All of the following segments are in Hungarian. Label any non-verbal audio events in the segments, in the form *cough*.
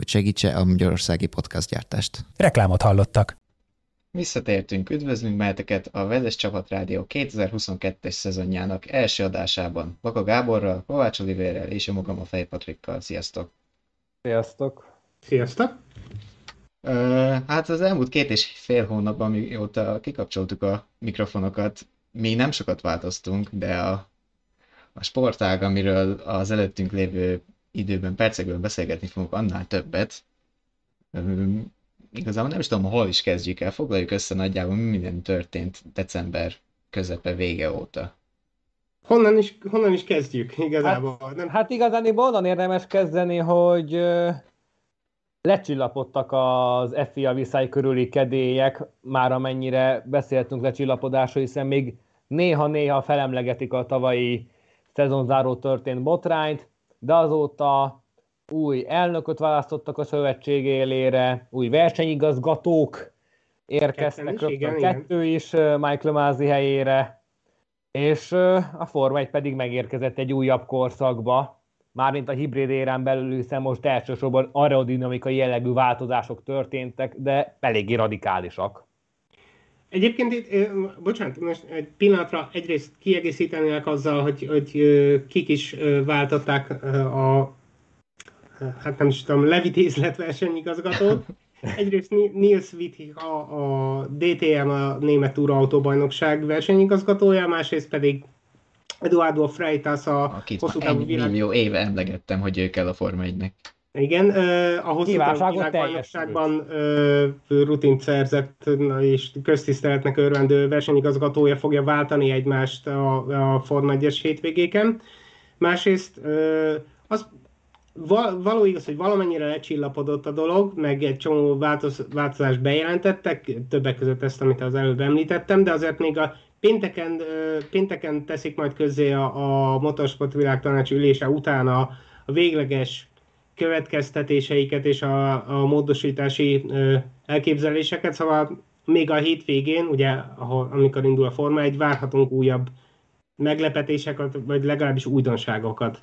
hogy segítse a magyarországi podcastgyártást. Reklámot hallottak. Visszatértünk, üdvözlünk benneteket a Vezes Csapat Rádió 2022-es szezonjának első adásában. Baka Gáborral, Kovács Olivérrel és a magam a Fej Patrikkal. Sziasztok! Sziasztok! Sziasztok! Hát az elmúlt két és fél hónapban, mióta kikapcsoltuk a mikrofonokat, mi nem sokat változtunk, de a, a sportág, amiről az előttünk lévő időben, percekben beszélgetni fogunk, annál többet. Ö, igazából nem is tudom, hol is kezdjük el. Foglaljuk össze nagyjából, mi minden történt december közepe vége óta. Honnan is, honnan is kezdjük igazából? Hát, nem... hát igazán onnan érdemes kezdeni, hogy lecsillapodtak az FIA viszály körüli kedélyek, már amennyire beszéltünk lecsillapodásról, hiszen még néha-néha felemlegetik a tavalyi szezonzáró történt botrányt, de azóta új elnököt választottak a szövetség élére, új versenyigazgatók érkeztek, is, igen, kettő igen. is Michael Mázi helyére, és a Forma 1 pedig megérkezett egy újabb korszakba, mármint a hibrid érán belül, hiszen most elsősorban aerodinamikai jellegű változások történtek, de eléggé radikálisak. Egyébként itt, bocsánat, most egy pillanatra egyrészt kiegészítenének azzal, hogy, hogy kik is váltották a hát nem is tudom, levitézlet versenyigazgatót. *laughs* Egyrészt Nils Wittig a, a DTM, a Német Autóbajnokság versenyigazgatója, másrészt pedig Eduardo Freitas a Akit hosszú távú világ... millió éve emlegettem, hogy ő kell a Forma 1-nek. Igen, a hosszú világbajnokságban rutint szerzett és köztiszteletnek örvendő versenyigazgatója fogja váltani egymást a, a Forma 1-es hétvégéken. Másrészt az val, való igaz, hogy valamennyire lecsillapodott a dolog, meg egy csomó változ, változást bejelentettek, többek között ezt, amit az előbb említettem, de azért még a pénteken, pénteken teszik majd közzé a, a Motorsport Világtanács ülése után a, a végleges következtetéseiket és a, a módosítási elképzeléseket, szóval még a hétvégén, ugye, ahol, amikor indul a Forma 1, várhatunk újabb meglepetéseket, vagy legalábbis újdonságokat.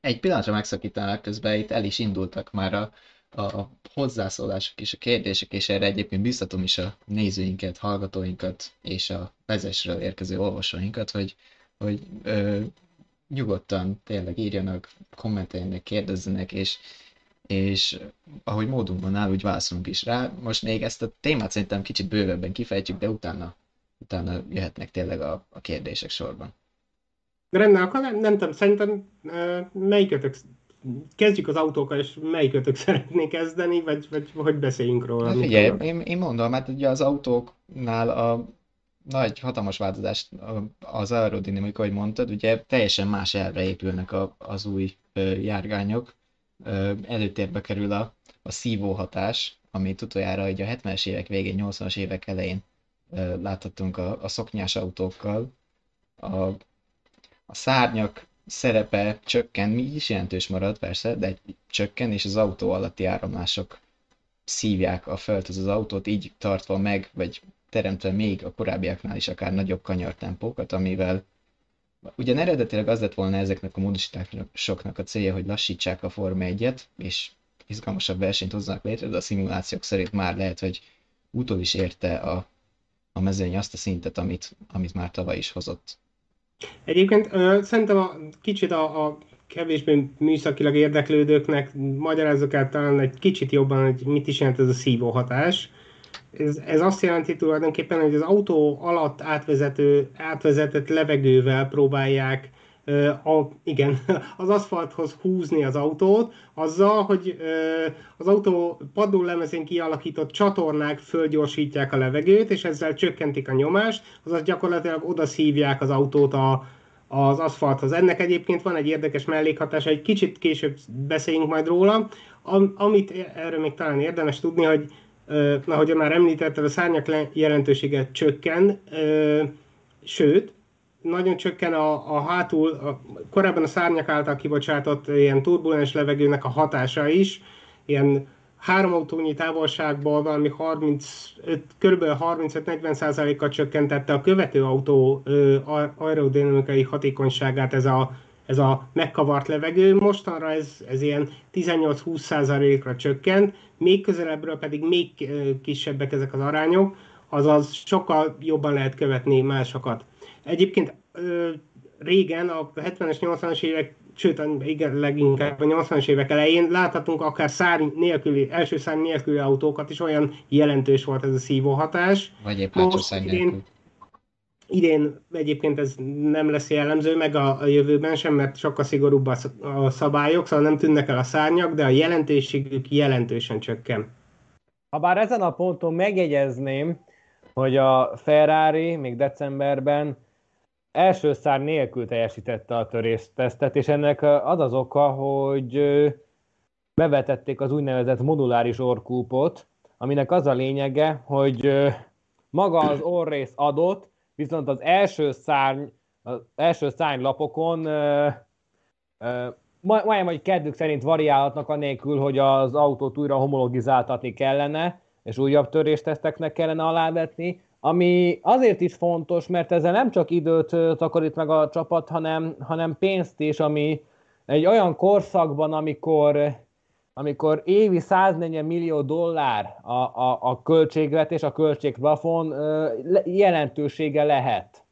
Egy pillanatra megszakítanak közben, itt el is indultak már a, a hozzászólások és a kérdések, és erre egyébként biztatom is a nézőinket, hallgatóinkat és a vezesről érkező olvasóinkat, hogy, hogy ö, nyugodtan tényleg írjanak, kommenteljenek, kérdezzenek, és, és ahogy módunkban áll, úgy válaszolunk is rá. Most még ezt a témát szerintem kicsit bővebben kifejtjük, de utána, utána jöhetnek tényleg a, a kérdések sorban. Rendben, akkor nem, nem tudom, szerintem melyikötök, kezdjük az autókkal, és melyikötök *laughs* szeretné kezdeni, vagy, vagy hogy beszéljünk róla? Hát figyelj, én, én mondom, hát ugye az autóknál a nagy, hatalmas változás az aerodinamika, ahogy mondtad, ugye teljesen más elve épülnek a, az új ö, járgányok. Ö, előtérbe kerül a, a szívó hatás, amit utoljára hogy a 70-es évek végén, 80-as évek elején ö, láthattunk a, a szoknyás autókkal. A a szárnyak szerepe csökken, mi is jelentős marad persze, de csökken, és az autó alatti áramlások szívják a földhöz az autót, így tartva meg, vagy teremtve még a korábbiaknál is akár nagyobb kanyartempókat, amivel ugyan eredetileg az lett volna ezeknek a módosításoknak a célja, hogy lassítsák a Forma 1-et, és izgalmasabb versenyt hozzanak létre, de a szimulációk szerint már lehet, hogy utol is érte a, a mezőny azt a szintet, amit, amit már tavaly is hozott. Egyébként ö, szerintem a, kicsit a, a kevésbé műszakilag érdeklődőknek magyarázzuk el talán egy kicsit jobban, hogy mit is jelent ez a szívó hatás. Ez, ez azt jelenti tulajdonképpen, hogy az autó alatt átvezető, átvezetett levegővel próbálják a, igen, *laughs* az aszfalthoz húzni az autót, azzal, hogy az autó padlólemezén kialakított csatornák fölgyorsítják a levegőt, és ezzel csökkentik a nyomást, azaz gyakorlatilag oda szívják az autót a, az aszfalthoz. Ennek egyébként van egy érdekes mellékhatása, egy kicsit később beszéljünk majd róla. Am, amit erről még talán érdemes tudni, hogy na, ahogy már említetted, a szárnyak jelentősége csökken, sőt, nagyon csökken a, a hátul, a, korábban a szárnyak által kibocsátott ilyen turbulens levegőnek a hatása is, ilyen három autónyi távolságból valami 35, kb. 35-40%-kal csökkentette a követő autó aerodinamikai hatékonyságát ez a, ez a megkavart levegő. Mostanra ez, ez ilyen 18-20%-ra csökkent, még közelebbről pedig még kisebbek ezek az arányok, azaz sokkal jobban lehet követni másokat. Egyébként régen, a 70-es, 80-as évek, sőt, igen, leginkább a 80-as évek elején láthatunk akár szárny nélküli, első szárny nélküli autókat is, olyan jelentős volt ez a szívóhatás. Vagy épp hátsó szárny idén, idén egyébként ez nem lesz jellemző, meg a, a jövőben sem, mert sokkal szigorúbb a, szabályok, szóval nem tűnnek el a szárnyak, de a jelentőségük jelentősen csökken. Habár ezen a ponton megjegyezném, hogy a Ferrari még decemberben első szár nélkül teljesítette a töréstesztet, és ennek az az oka, hogy bevetették az úgynevezett moduláris orkúpot, aminek az a lényege, hogy maga az orrész adott, viszont az első szárny, az első szárnylapokon majdnem, hogy kedvük szerint variálhatnak anélkül, hogy az autót újra homologizáltatni kellene, és újabb törésteszteknek kellene alávetni, ami azért is fontos, mert ezzel nem csak időt takarít meg a csapat, hanem, hanem pénzt is, ami egy olyan korszakban, amikor, amikor évi 140 millió dollár a, a, a költségvetés, a költségplafon jelentősége lehet.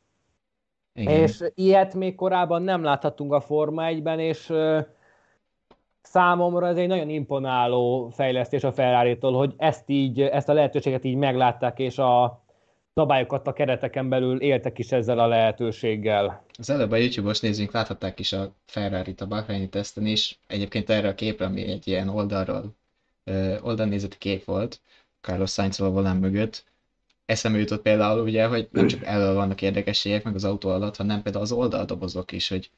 Igen. És ilyet még korábban nem láthatunk a Forma 1-ben, és számomra ez egy nagyon imponáló fejlesztés a ferrari hogy ezt így, ezt a lehetőséget így meglátták, és a, szabályokat a kereteken belül éltek is ezzel a lehetőséggel. Az előbb a YouTube-os nézőink láthatták is a Ferrari-t a Bahreini teszten is. Egyébként erre a képre, ami egy ilyen oldalról, oldalnézeti kép volt, Carlos sainz a volán mögött, eszembe jutott például ugye, hogy nem csak elől vannak érdekességek meg az autó alatt, hanem például az oldaldobozok is, hogy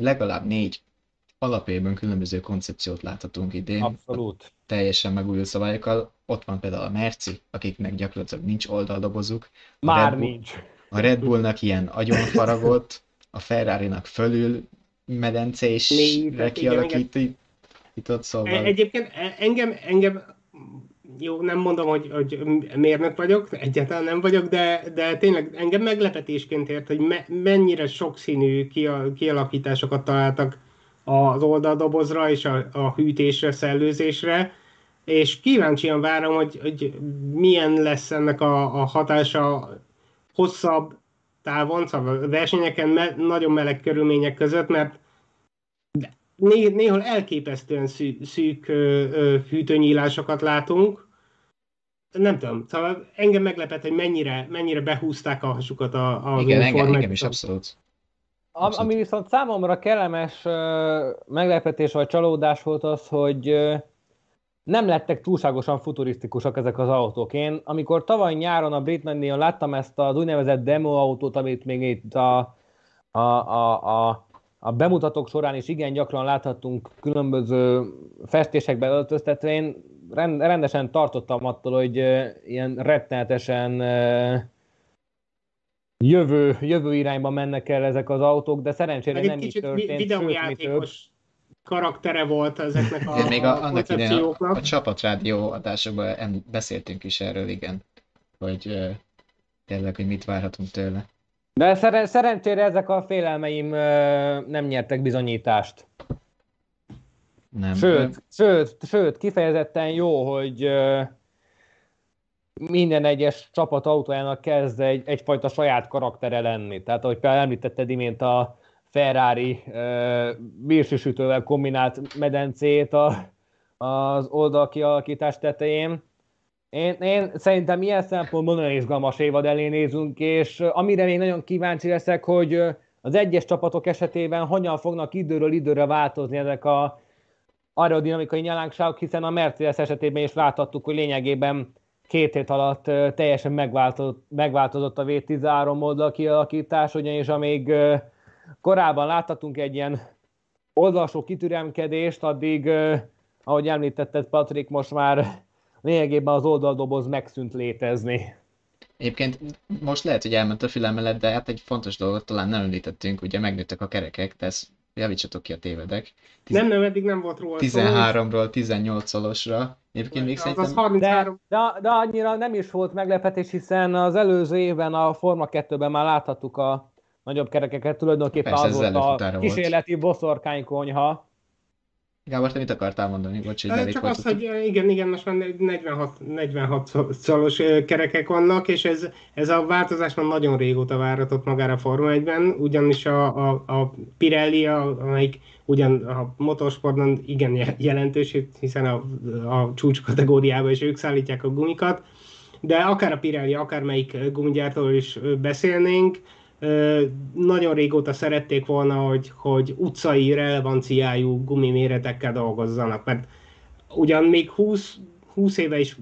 legalább négy alapjában különböző koncepciót láthatunk idén. Abszolút. Teljesen megújult szabályokkal. Ott van például a Merci, akiknek gyakorlatilag nincs oldaldobozuk. A Már Red Bull, nincs. A Red Bullnak ilyen agyonfaragott, a Ferrari-nak fölül medencésre kialakított, szóval... E, egyébként e, engem, engem jó, nem mondom, hogy, hogy mérnök vagyok, egyáltalán nem vagyok, de, de tényleg engem meglepetésként ért, hogy me, mennyire sokszínű kialakításokat találtak az oldaldobozra és a, a hűtésre, szellőzésre, és kíváncsian várom, hogy, hogy milyen lesz ennek a, a hatása hosszabb távon, szóval versenyeken me, nagyon meleg körülmények között, mert né, néhol elképesztően szű, szűk ö, ö, hűtőnyílásokat látunk. Nem tudom, szóval engem meglepett, hogy mennyire, mennyire behúzták a hasukat a, a Igen, engem, engem is abszolút. Abszolút. Ami viszont számomra kellemes meglepetés vagy csalódás volt az, hogy nem lettek túlságosan futurisztikusak ezek az autók. Én amikor tavaly nyáron a Brit Nagydíjon láttam ezt az úgynevezett demo autót, amit még itt a, a, a, a, a bemutatók során is igen gyakran láthattunk különböző festésekbe öltöztetve, én rendesen tartottam attól, hogy ilyen rettenetesen jövő, jövő irányba mennek el ezek az autók, de szerencsére nem így történt. videójátékos karaktere volt ezeknek a, még a, a annak idején a, a csapatrádió adásokban beszéltünk is erről, igen, hogy uh, tényleg, hogy mit várhatunk tőle. De szer- szerencsére ezek a félelmeim uh, nem nyertek bizonyítást. Nem. Sőt, sőt, sőt, kifejezetten jó, hogy uh, minden egyes csapat autójának kezd egy, egyfajta saját karaktere lenni. Tehát, ahogy például említetted imént a Ferrari uh, kombinált medencét a, az oldal kialakítás tetején. Én, én szerintem ilyen szempontból nagyon izgalmas évad elé nézünk, és amire még nagyon kíváncsi leszek, hogy az egyes csapatok esetében hogyan fognak időről időre változni ezek a aerodinamikai nyalánkságok, hiszen a Mercedes esetében is láthattuk, hogy lényegében két hét alatt teljesen megváltozott, megváltozott a V13 oldal kialakítás, ugyanis amíg korábban láthatunk egy ilyen oldalsó kitüremkedést, addig, ahogy említetted Patrik, most már lényegében az oldaldoboz megszűnt létezni. Egyébként most lehet, hogy elment a fülem mellett, de hát egy fontos dolgot talán nem említettünk, ugye megnőttek a kerekek, de ezt javítsatok ki a tévedek. Tiz... Nem, nem, eddig nem volt róla 13-ról 18 szolosra. Egyébként még szerintem... Az 33... de, de, de, annyira nem is volt meglepetés, hiszen az előző évben a Forma 2-ben már láthattuk a nagyobb kerekeket, tulajdonképpen Persze, az volt a kísérleti boszorkánykonyha. Gábor, te mit akartál mondani? Bocs, hogy Csak azt, hogy igen, igen, most már 46, 46 szalos kerekek vannak, és ez, ez a változás már nagyon régóta váratott magára a Forma 1-ben, ugyanis a, a, a Pirelli, a, amelyik ugyan a motorsportban igen jelentős, hiszen a, a csúcs kategóriában is ők szállítják a gumikat, de akár a Pirelli, akár melyik gumigyártóról is beszélnénk, nagyon régóta szerették volna, hogy, hogy utcai relevanciájú gumiméretekkel dolgozzanak, mert ugyan még 20, 20 éve is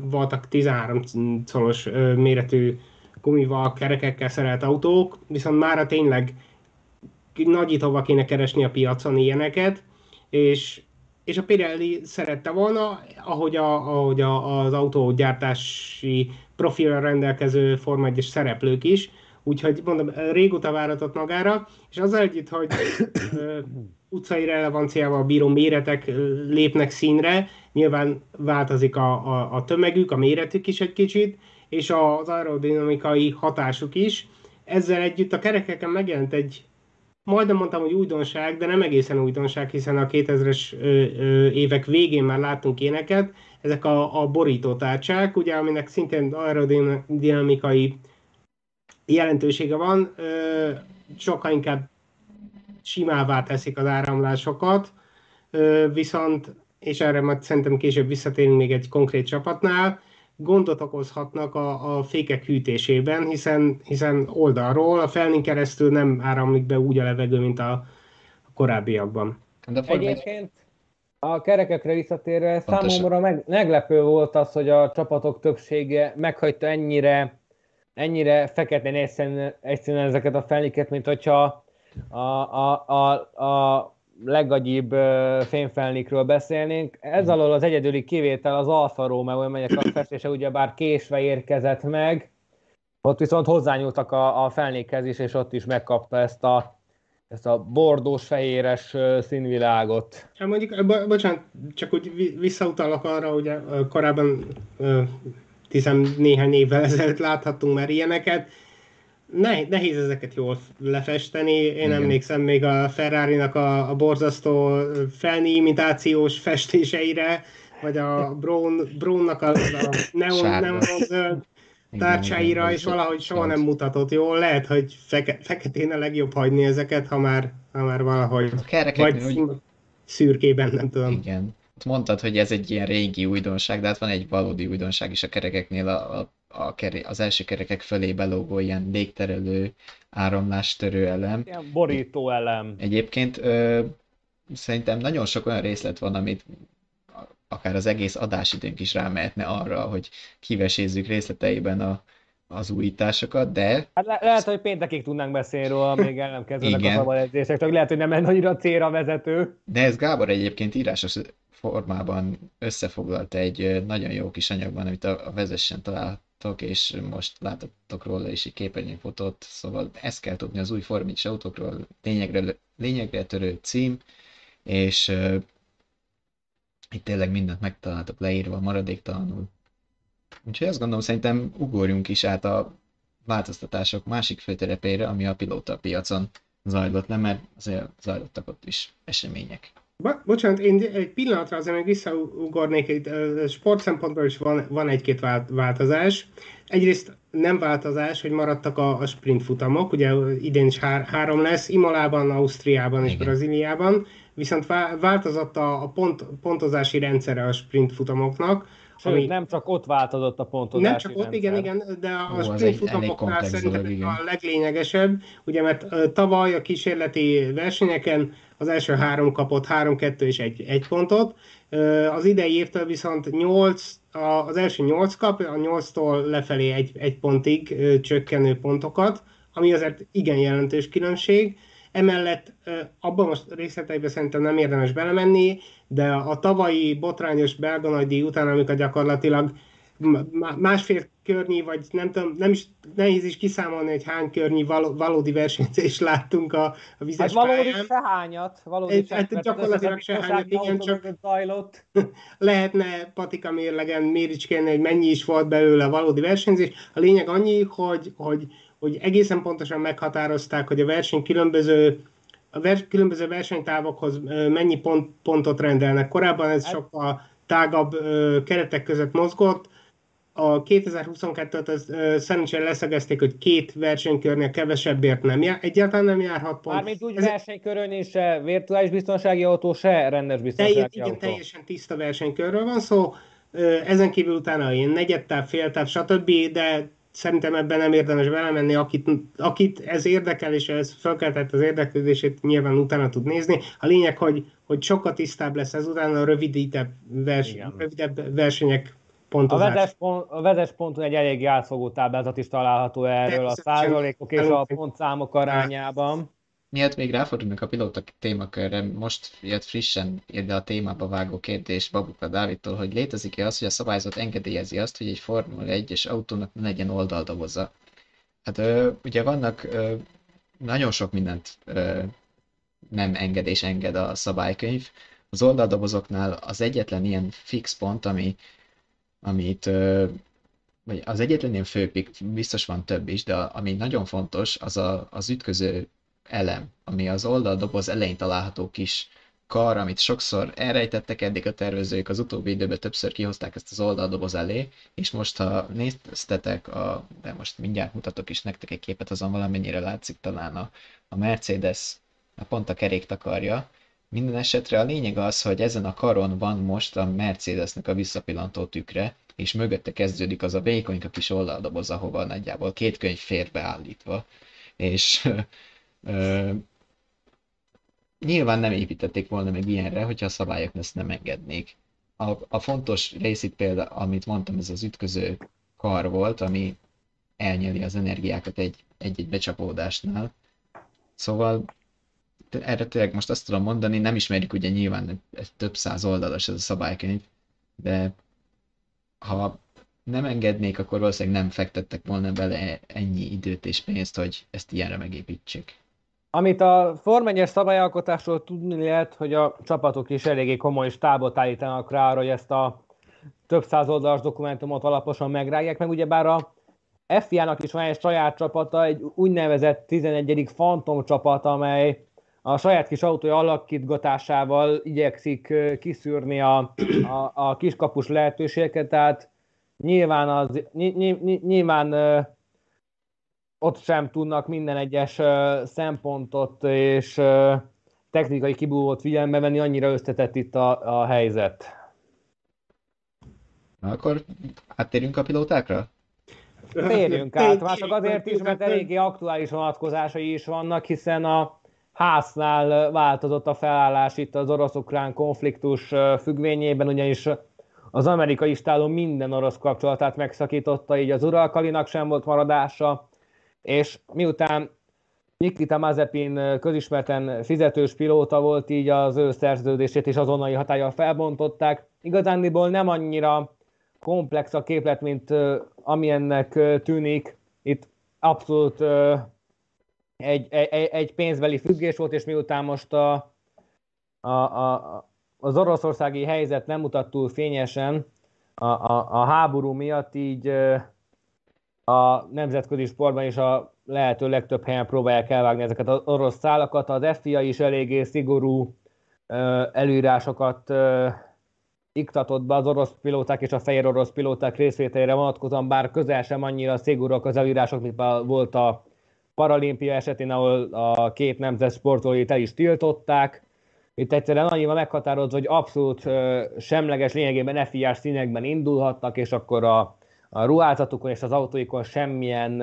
voltak 13 szoros méretű gumival, kerekekkel szerelt autók, viszont mára tényleg nagyítóval kéne keresni a piacon ilyeneket, és, és a Pirelli szerette volna, ahogy, a, ahogy a, az autógyártási profilra rendelkező Forma 1 szereplők is, Úgyhogy mondom, régóta váratott magára, és az együtt, hogy utcai relevanciával bíró méretek lépnek színre, nyilván változik a, a, a tömegük, a méretük is egy kicsit, és az aerodinamikai hatásuk is. Ezzel együtt a kerekeken megjelent egy, majdnem mondtam, hogy újdonság, de nem egészen újdonság, hiszen a 2000-es évek végén már láttunk éneket, ezek a, a borítótárcsák, ugye, aminek szintén aerodinamikai jelentősége van, sokkal inkább simává teszik az áramlásokat, viszont, és erre majd szerintem később visszatérünk még egy konkrét csapatnál, gondot okozhatnak a, a fékek hűtésében, hiszen, hiszen oldalról a felnén keresztül nem áramlik be úgy a levegő, mint a, a korábbiakban. De Egyébként a kerekekre visszatérve Pontosan. számomra meg, meglepő volt az, hogy a csapatok többsége meghagyta ennyire ennyire feketén egyszerűen, egyszerűen ezeket a felniket, mint hogyha a, a, a, a legagyibb fényfelnikről beszélnénk. Ez alól az egyedüli kivétel az Alfa Romeo, amelyek a festése ugyebár késve érkezett meg, ott viszont hozzányúltak a, a felnékhez is, és ott is megkapta ezt a, ezt a bordós-fehéres színvilágot. Hát mondjuk, bo- bocsánat, csak úgy visszautalok arra, hogy korábban tizen néhány évvel ezelőtt láthattunk már ilyeneket. Nehéz ezeket jól lefesteni. Én Igen. emlékszem még a Ferrari-nak a, a borzasztó felni imitációs festéseire, vagy a Brown, Brownnak a, a neon, neon tárcsáira, igen, és valahogy soha nem mutatott jól. Lehet, hogy feke, feketén a legjobb hagyni ezeket, ha már, ha már valahogy, vagy hogy... szürkében, nem tudom. Igen mondtad, hogy ez egy ilyen régi újdonság, de hát van egy valódi újdonság is a kerekeknél, a, a, a keré, az első kerekek fölé belógó ilyen légterelő, áramlástörő elem. Ilyen borító elem. Egyébként ö, szerintem nagyon sok olyan részlet van, amit akár az egész adásidőnk is rámehetne arra, hogy kivesézzük részleteiben a, az újításokat, de... Hát le- lehet, hogy péntekig tudnánk beszélni róla, még el nem kezdődnek a szabad edzések, csak lehet, hogy nem lenne annyira célra vezető. De ez Gábor egyébként írásos formában összefoglalta egy nagyon jó kis anyagban, amit a, vezessen találtok, és most látottok róla is egy képernyőfotót, szóval ezt kell tudni az új Formics autókról, lényegre, lényegre törő cím, és uh, itt tényleg mindent megtaláltok leírva maradéktalanul. Úgyhogy azt gondolom, szerintem ugorjunk is át a változtatások másik főterepére, ami a pilóta piacon zajlott le, mert azért zajlottak ott is események. Bo- bocsánat, én egy pillanatra azért még visszaugornék, egy sport szempontból is van, van egy-két változás. Egyrészt nem változás, hogy maradtak a, a sprint futamok, ugye idén is hár, három lesz, Imolában, Ausztriában és Brazíliában, viszont változott a, a pont, pontozási rendszere a sprint futamoknak, Sőt, ami... nem csak ott változott a pontozási Nem csak ott, rendszer. igen, igen, de a Ó, sprint futamoknál szerintem a leglényegesebb, ugye mert tavaly a kísérleti versenyeken az első három kapott három, kettő és egy, egy pontot, az idei évtől viszont 8, az első 8 kap, a 8-tól lefelé egy, egy pontig csökkenő pontokat, ami azért igen jelentős különbség. Emellett abban most részleteiben szerintem nem érdemes belemenni, de a tavalyi botrányos belga nagydíj után, amikor gyakorlatilag másfél környi, vagy nem tudom, nem is nehéz is kiszámolni, hogy hány környi való, valódi versenyzést láttunk a, a vizes hát valódi pályán. sehányat, valódi egy, hát gyakorlatilag sehányat, igen, csak *laughs* lehetne patika mérlegen méricskélni, hogy mennyi is volt belőle a valódi versenyzés. A lényeg annyi, hogy, hogy, hogy egészen pontosan meghatározták, hogy a verseny különböző a vers, különböző versenytávokhoz mennyi pont, pontot rendelnek. Korábban ez hát- sokkal tágabb ö, keretek között mozgott, a 2022-t az, uh, szerencsére leszegezték, hogy két versenykörnél kevesebbért nem jár, egyáltalán nem járhat pont. Mármint úgy Ez... versenykörön is se virtuális biztonsági autó, se rendes biztonsági Teljes, autó. Igen, teljesen tiszta versenykörről van szó. Ezen kívül utána ilyen negyedtáv, féltáv, stb., de szerintem ebben nem érdemes belemenni, akit, akit ez érdekel, és ez felkeltett az érdeklődését, nyilván utána tud nézni. A lényeg, hogy, hogy sokkal tisztább lesz ez utána a rövidítebb, vers, rövidebb versenyek pontozás. A vezes, pont, a vezes ponton egy eléggé átfogó táblázat is található erről a százalékok és a pontszámok arányában. Miért még ráfordulunk a pilóta témakörre, most jött frissen ide a témába vágó kérdés Babuka Dávidtól, hogy létezik-e az, hogy a szabályzat engedélyezi azt, hogy egy Formula 1-es autónak ne legyen oldaldoboza. Hát ö, ugye vannak ö, nagyon sok mindent ö, nem enged enged a szabálykönyv. Az oldaldobozoknál az egyetlen ilyen fix pont, ami amit vagy az egyetlen ilyen főpik, biztos van több is, de ami nagyon fontos, az a, az ütköző elem, ami az oldaldoboz elején található kis kar, amit sokszor elrejtettek eddig a tervezők, az utóbbi időben többször kihozták ezt az oldaldoboz elé, és most ha néztetek, a, de most mindjárt mutatok is nektek egy képet, azon valamennyire látszik talán a, a Mercedes, a pont a kerék takarja, minden esetre a lényeg az, hogy ezen a karon van most a Mercedesnek a visszapillantó tükre, és mögötte kezdődik az a vékonyka kis oldaldoboz, ahova nagyjából két könyv fér beállítva. És ö, nyilván nem építették volna meg ilyenre, hogyha a szabályok ezt nem engednék. A, a fontos rész itt például, amit mondtam, ez az ütköző kar volt, ami elnyeli az energiákat egy-egy becsapódásnál. Szóval erre tényleg most azt tudom mondani, nem ismerjük ugye nyilván egy több száz oldalas ez a szabálykönyv, de ha nem engednék, akkor valószínűleg nem fektettek volna bele ennyi időt és pénzt, hogy ezt ilyenre megépítsék. Amit a formányos szabályalkotásról tudni lehet, hogy a csapatok is eléggé komoly stábot állítanak rá hogy ezt a több száz oldalas dokumentumot alaposan megrágják, meg ugyebár a FIA-nak is van egy saját csapata, egy úgynevezett 11. Phantom csapat, amely a saját kis autója alakítgatásával igyekszik kiszűrni a, a, a kiskapus lehetőségeket, tehát nyilván, az, ny, ny, nyilván ott sem tudnak minden egyes szempontot és technikai kibúvót figyelembe venni, annyira összetett itt a, a helyzet. Na akkor áttérjünk a pilótákra? Térjünk át, már csak azért is, mert eléggé aktuális vonatkozásai is vannak, hiszen a háznál változott a felállás itt az orosz-ukrán konfliktus függvényében, ugyanis az amerikai stáló minden orosz kapcsolatát megszakította, így az uralkalinak sem volt maradása, és miután Nikita Mazepin közismerten fizetős pilóta volt, így az ő szerződését is azonnali hatája felbontották. Igazándiból nem annyira komplex a képlet, mint amilyennek tűnik. Itt abszolút egy, egy, egy pénzbeli függés volt, és miután most a, a, a, az oroszországi helyzet nem mutat túl fényesen a, a, a háború miatt, így a nemzetközi sportban is a lehető legtöbb helyen próbálják elvágni ezeket az orosz szálakat. Az FIA is eléggé szigorú előírásokat iktatott be az orosz pilóták és a fehér orosz pilóták részvételére vonatkozóan, bár közel sem annyira szigorúak az előírások, mint volt a paralimpia esetén, ahol a két nemzet sportolóit el is tiltották. Itt egyszerűen annyival meghatározva, hogy abszolút semleges lényegében FIA színekben indulhatnak, és akkor a, a ruházatukon és az autóikon semmilyen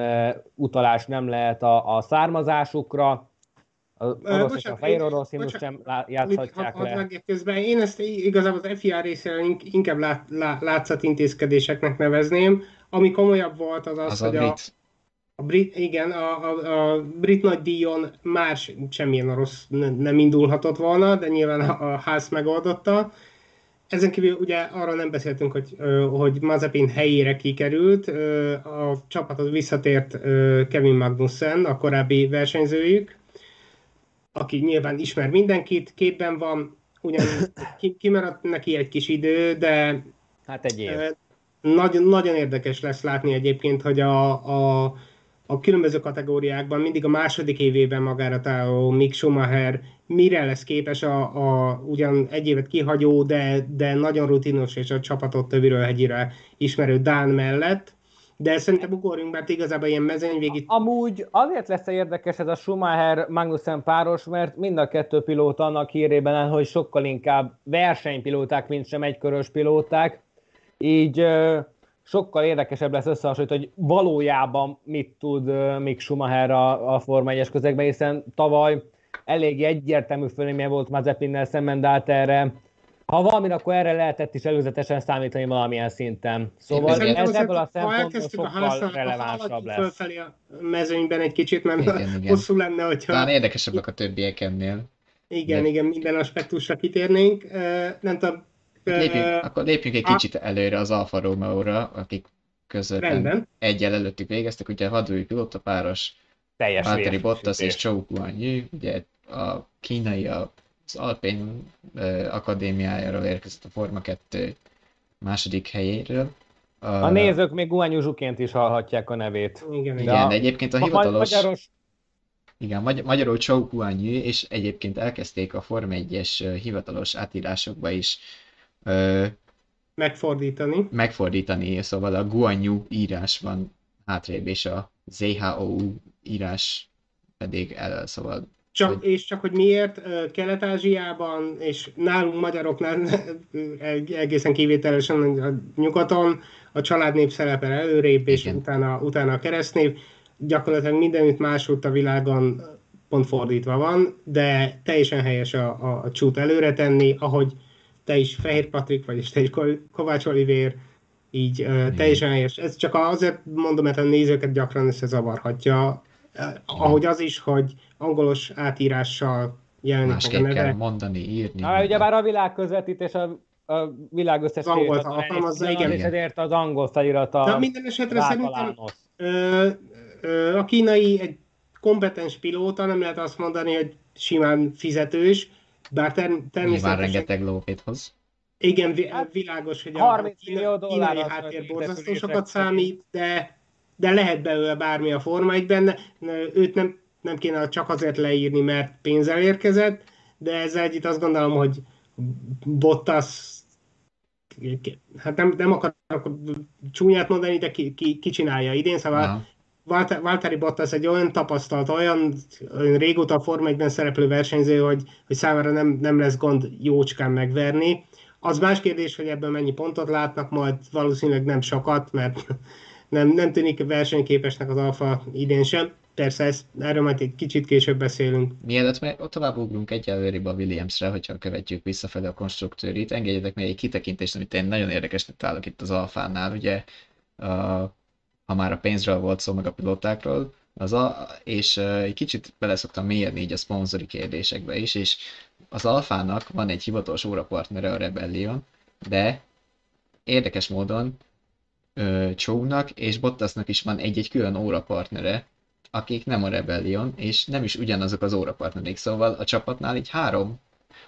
utalás nem lehet a, a származásukra. Az orosz és a fehér orosz sem játszhatják le. Közben én ezt igazából az FIA részéről inkább lát, lá, látszatintézkedéseknek nevezném. Ami komolyabb volt az az, az hogy a, A brit, igen, a, a, a brit nagy díjon már semmilyen rossz nem indulhatott volna, de nyilván a, a ház megoldotta. Ezen kívül ugye arra nem beszéltünk, hogy, hogy Mazepin helyére kikerült, a csapatot visszatért Kevin Magnussen, a korábbi versenyzőjük, aki nyilván ismer mindenkit, képben van, ugyan *coughs* kimaradt neki egy kis idő, de hát egy év. Nagyon, nagyon érdekes lesz látni egyébként, hogy a, a, a különböző kategóriákban mindig a második évében magára találó Mick Schumacher mire lesz képes a, a ugyan egy évet kihagyó, de, de nagyon rutinos és a csapatot töviről hegyire ismerő Dán mellett. De szerintem ugorjunk, mert igazából ilyen mezőnyvégi... Amúgy azért lesz érdekes ez a Schumacher-Magnussen páros, mert mind a kettő pilóta annak hírében áll, hogy sokkal inkább versenypilóták, mint sem egykörös pilóták. Így sokkal érdekesebb lesz összehasonlítani, hogy valójában mit tud Mick Schumacher a, a Forma 1-es közegben, hiszen tavaly elég egyértelmű fölénye volt Mazepinnel szemben, de hát erre ha valami, akkor erre lehetett is előzetesen számítani valamilyen szinten. Szóval Én ez ebből a szempontból sokkal relevánsabb lesz. Fölfelé a mezőnyben egy kicsit, mert igen, igen. hosszú lenne, hogyha... Talán érdekesebbek a többiek ennél. Igen, De... igen, minden aspektusra kitérnénk. Nem tudom, Lépjünk, akkor lépjünk egy kicsit előre az Alfa Romeo-ra, akik között egyel előttük végeztek, ugye hadúi pilótapáros, teljes Valtteri Bottas és Zhou Guanyu, ugye a kínai az Alpine akadémiájáról érkezett a Forma 2 második helyéről. A, a nézők még Guanyu Zsuként is hallhatják a nevét. Igen, de, igen, de egyébként a hivatalos... Magyaros... Igen, magy- magyarul Zhou Guanyu, és egyébként elkezdték a Forma 1-es hivatalos átírásokba is ö, megfordítani. Megfordítani, szóval a Guanyu írás van hátrébb, és a ZHOU írás pedig el, szóval csak, hogy... És csak hogy miért Kelet-Ázsiában, és nálunk magyaroknál *laughs* egészen kivételesen a nyugaton a családnév szerepel előrébb, és utána, utána a keresztnév. Gyakorlatilag mindenütt máshogy a világon pont fordítva van, de teljesen helyes a, a, a csút előre tenni, ahogy te is Fehér Patrik, vagyis te is Kovács Olivér, így uh, teljesen helyes. Ez csak azért mondom, mert a nézőket gyakran összezavarhatja, ahogy az is, hogy angolos átírással jelenik Másképp a neve. kell mondani, írni. Ah, ugye már a világ közvetítés a a világ összes angolt alkalmazza, igen. És ezért az angol felirata. De minden esetre szerintem ö, ö, a kínai egy kompetens pilóta, nem lehet azt mondani, hogy simán fizetős, bár ter- természetesen... Nyilván rengeteg lóvét hoz. Igen, világos, hogy a, a kína, kínai háttér borzasztó sokat számít, de, de lehet belőle bármi a forma egy benne. Őt nem, nem kéne csak azért leírni, mert pénzzel érkezett, de ezzel együtt azt gondolom, hogy Bottas hát nem, nem akarok csúnyát mondani, de ki, ki, ki csinálja idén, szóval Aha. Valtteri Bottas egy olyan tapasztalt, olyan, olyan régóta a Forma 1 szereplő versenyző, hogy, hogy számára nem, nem lesz gond jócskán megverni. Az más kérdés, hogy ebben mennyi pontot látnak, majd valószínűleg nem sokat, mert nem, nem tűnik versenyképesnek az Alfa idén sem. Persze, ezt, erről majd egy kicsit később beszélünk. Mielőtt meg tovább ugrunk egyelőrébb a Williamsre, hogyha követjük visszafelé a konstruktőrit, engedjetek meg egy kitekintést, amit én nagyon érdekesnek találok itt az Alfánál. Ugye a ha már a pénzről volt szó, meg a pilótákról, az a, és uh, egy kicsit bele szoktam mérni így a szponzori kérdésekbe is, és az Alfának van egy hivatalos órapartnere a Rebellion, de érdekes módon Chounak és Bottasnak is van egy-egy külön órapartnere, akik nem a Rebellion, és nem is ugyanazok az órapartnerik, szóval a csapatnál így három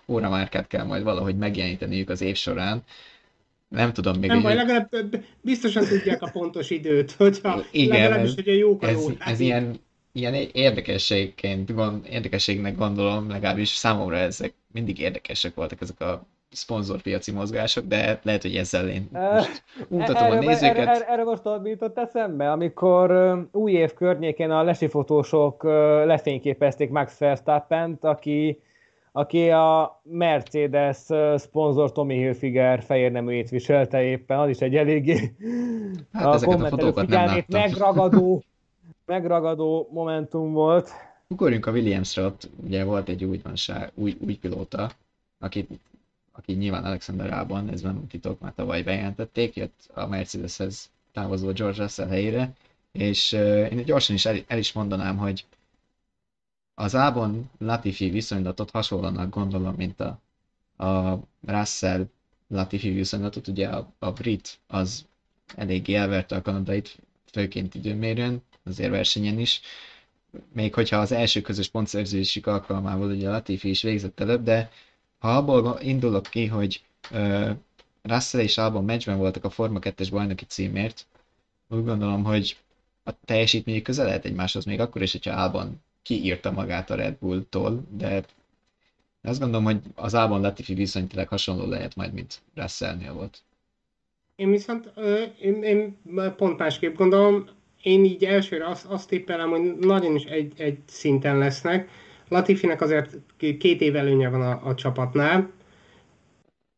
óramárkát kell majd valahogy megjeleníteniük az év során, nem tudom még. Nem baj, legalább biztosan tudják a pontos időt, *laughs* hogyha Igen, legalábbis, ez, hogy a jók a ez, ez ilyen, ilyen érdekességként, gond, érdekességnek gondolom, legalábbis számomra ezek mindig érdekesek voltak ezek a szponzorpiaci mozgások, de lehet, hogy ezzel én most mutatom erre, a nézőket. Erre, erre, erre most jutott eszembe, amikor új év környékén a lesifotósok lefényképezték Max Verstappent, aki aki a Mercedes szponzor Tommy Hilfiger fehér neműjét viselte éppen, az is egy eléggé hát a kommentelő figyelmét megragadó, megragadó momentum volt. Ugorjunk a Williamsre, ott ugye volt egy újdonság, új, új pilóta, aki, aki nyilván Alexander Albon, ez nem titok, már tavaly bejelentették, jött a Mercedeshez távozó George Russell helyére, És én gyorsan is el, el is mondanám, hogy az Ábon Latifi viszonylatot hasonlóan gondolom, mint a, a Russell Latifi viszonylatot, ugye a, a brit az eléggé elverte a kanadait, főként időmérőn, azért versenyen is, még hogyha az első közös pontszerzésük alkalmával ugye Latifi is végzett előbb, de ha abból indulok ki, hogy uh, Russell és Albon meccsben voltak a Forma 2-es bajnoki címért, úgy gondolom, hogy a teljesítményük közel lehet egymáshoz, még akkor is, hogyha Albon kiírta magát a Red Bull-tól, de azt gondolom, hogy az Albon Latifi viszonylag hasonló lehet majd, mint Russellnél volt. Én viszont én, én pont másképp gondolom, én így elsőre azt, azt tippelem, hogy nagyon is egy, egy szinten lesznek. Latifinek azért két év előnye van a, a csapatnál.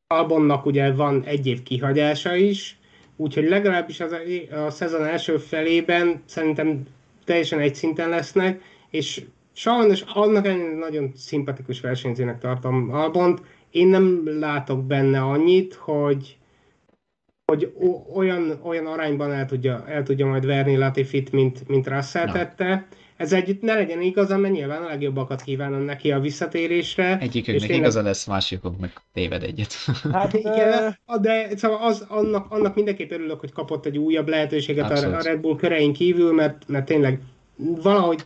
Albonnak ugye van egy év kihagyása is, úgyhogy legalábbis az, a szezon első felében szerintem teljesen egy szinten lesznek, és sajnos annak ellenére nagyon szimpatikus versenyzőnek tartom Albont. Én nem látok benne annyit, hogy, hogy olyan, olyan arányban el tudja, el tudja majd verni Latifit, mint, mint Russell no. tette. Ez együtt ne legyen igazam, mert nyilván a legjobbakat kívánom neki a visszatérésre. Egyiküknek tényleg... igaza lesz, másikok meg téved egyet. *laughs* Hát igen, de szóval az, annak, annak mindenképp örülök, hogy kapott egy újabb lehetőséget Abszolút. a Red Bull körein kívül, mert, mert tényleg valahogy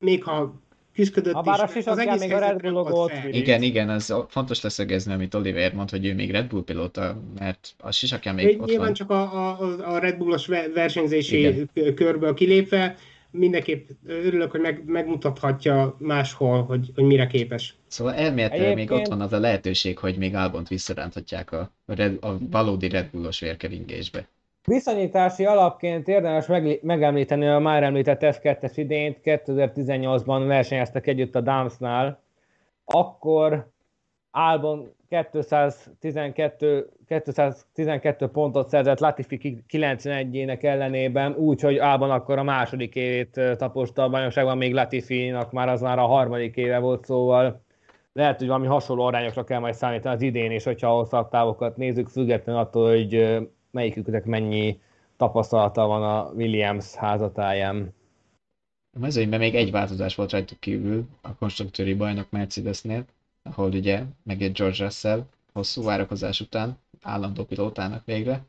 még ha küzdött ha bár is, az egész még a Red Bull ott. Igen, igen, az fontos leszögezni, amit Oliver mond, hogy ő még Red Bull pilóta, mert a sisakján még Egy, ott Nyilván van. csak a, a, a Red Bullos versenyzési igen. körből kilépve, mindenképp örülök, hogy meg, megmutathatja máshol, hogy, hogy mire képes. Szóval elméletileg még ott van az a lehetőség, hogy még Albont visszaránthatják a, a, Red, a valódi Red Bullos vérkeringésbe. Viszonyítási alapként érdemes meg, megemlíteni a már említett F2-es idényt, 2018-ban versenyeztek együtt a Damsnál, akkor Albon 212, 212 pontot szerzett Latifi 91-ének ellenében, úgyhogy Albon akkor a második évét taposta a bajnokságban, még Latifi-nak már az már a harmadik éve volt, szóval lehet, hogy valami hasonló arányokra kell majd számítani az idén is, hogyha a hosszabb távokat nézzük, függetlenül attól, hogy melyiküknek mennyi tapasztalata van a Williams házatáján. A mezőnyben még egy változás volt rajtuk kívül a konstruktőri bajnok Mercedesnél, ahol ugye megjött George Russell hosszú várakozás után, állandó pilótának végre.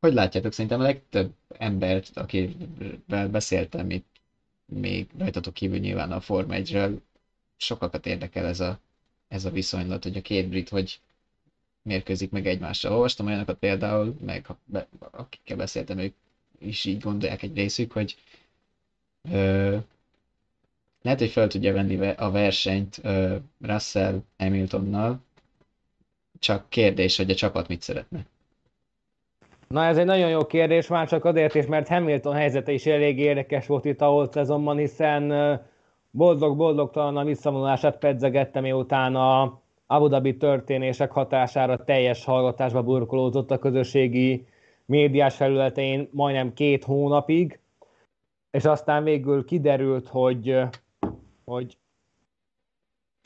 Hogy látjátok, szerintem a legtöbb embert, akivel beszéltem itt, még rajtatok kívül nyilván a Form 1 sokakat érdekel ez a, ez a viszonylat, hogy a két brit hogy mérkőzik meg egymással. Olvastam olyanokat például, meg akikkel beszéltem, ők is így gondolják egy részük, hogy lehet, hogy fel tudja venni a versenyt ö, Russell Hamiltonnal, csak kérdés, hogy a csapat mit szeretne. Na ez egy nagyon jó kérdés, már csak azért is, mert Hamilton helyzete is elég érdekes volt itt a holt szezonban, hiszen boldog-boldogtalan a visszavonulását pedzegette, miután a Abu Dhabi történések hatására teljes hallgatásba burkolódott a közösségi médiás felületein majdnem két hónapig, és aztán végül kiderült, hogy, hogy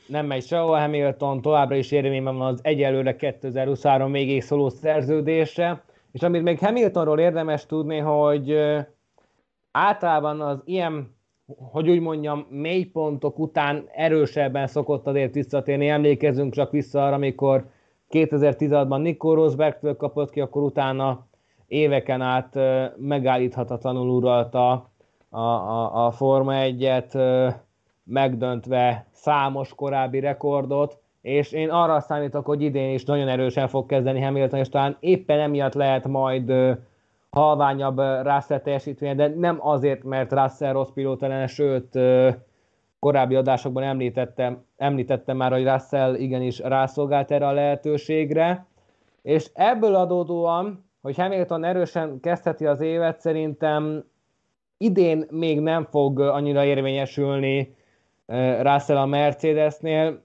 nem megy sehol Hamilton, továbbra is érvényben van az egyelőre 2023 végéig szóló szerződése, és amit még Hamiltonról érdemes tudni, hogy általában az ilyen hogy úgy mondjam, mélypontok után erősebben szokott azért visszatérni. Emlékezünk csak vissza arra, amikor 2016-ban Nico Rosbergtől kapott ki, akkor utána éveken át megállíthatatlanul uralta a, a, a Forma 1-et, megdöntve számos korábbi rekordot, és én arra számítok, hogy idén is nagyon erősen fog kezdeni Hamilton, és talán éppen emiatt lehet majd halványabb Russell teljesítménye, de nem azért, mert Russell rossz pilóta lenne, sőt, korábbi adásokban említettem, említettem már, hogy Russell igenis rászolgált erre a lehetőségre, és ebből adódóan, hogy Hamilton erősen kezdheti az évet, szerintem idén még nem fog annyira érvényesülni Russell a Mercedesnél,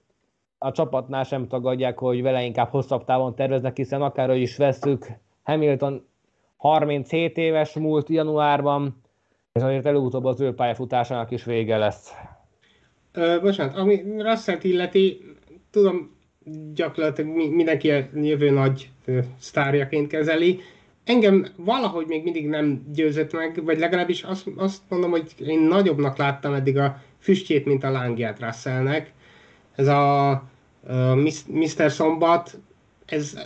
a csapatnál sem tagadják, hogy vele inkább hosszabb távon terveznek, hiszen akárhogy is veszük, Hamilton 37 éves múlt januárban, és azért előutóbb az ő pályafutásának is vége lesz. Ö, bocsánat, ami Russell illeti, tudom, gyakorlatilag mindenki a jövő nagy sztárjaként kezeli. engem valahogy még mindig nem győzött meg, vagy legalábbis azt, azt mondom, hogy én nagyobbnak láttam eddig a füstjét, mint a lángját Russellnek. Ez a, a Mr. Szombat, ez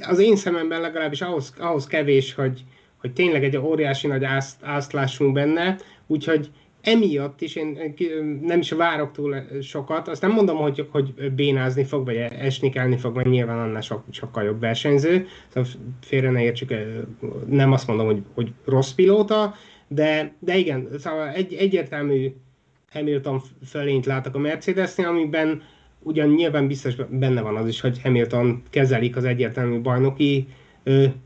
az én szememben legalábbis ahhoz, ahhoz kevés, hogy, hogy tényleg egy óriási nagy ászt, ászt lássunk benne, úgyhogy emiatt is én nem is várok túl sokat. Azt nem mondom, hogy, hogy bénázni fog, vagy esnikelni fog, mert nyilván annál sok, sokkal jobb versenyző. Szóval félre ne értsük, nem azt mondom, hogy, hogy rossz pilóta, de, de igen, szóval egy, egyértelmű Hamilton fölényt látok a Mercedesnél, amiben ugyan nyilván biztos benne van az is, hogy Hamilton kezelik az egyértelmű bajnoki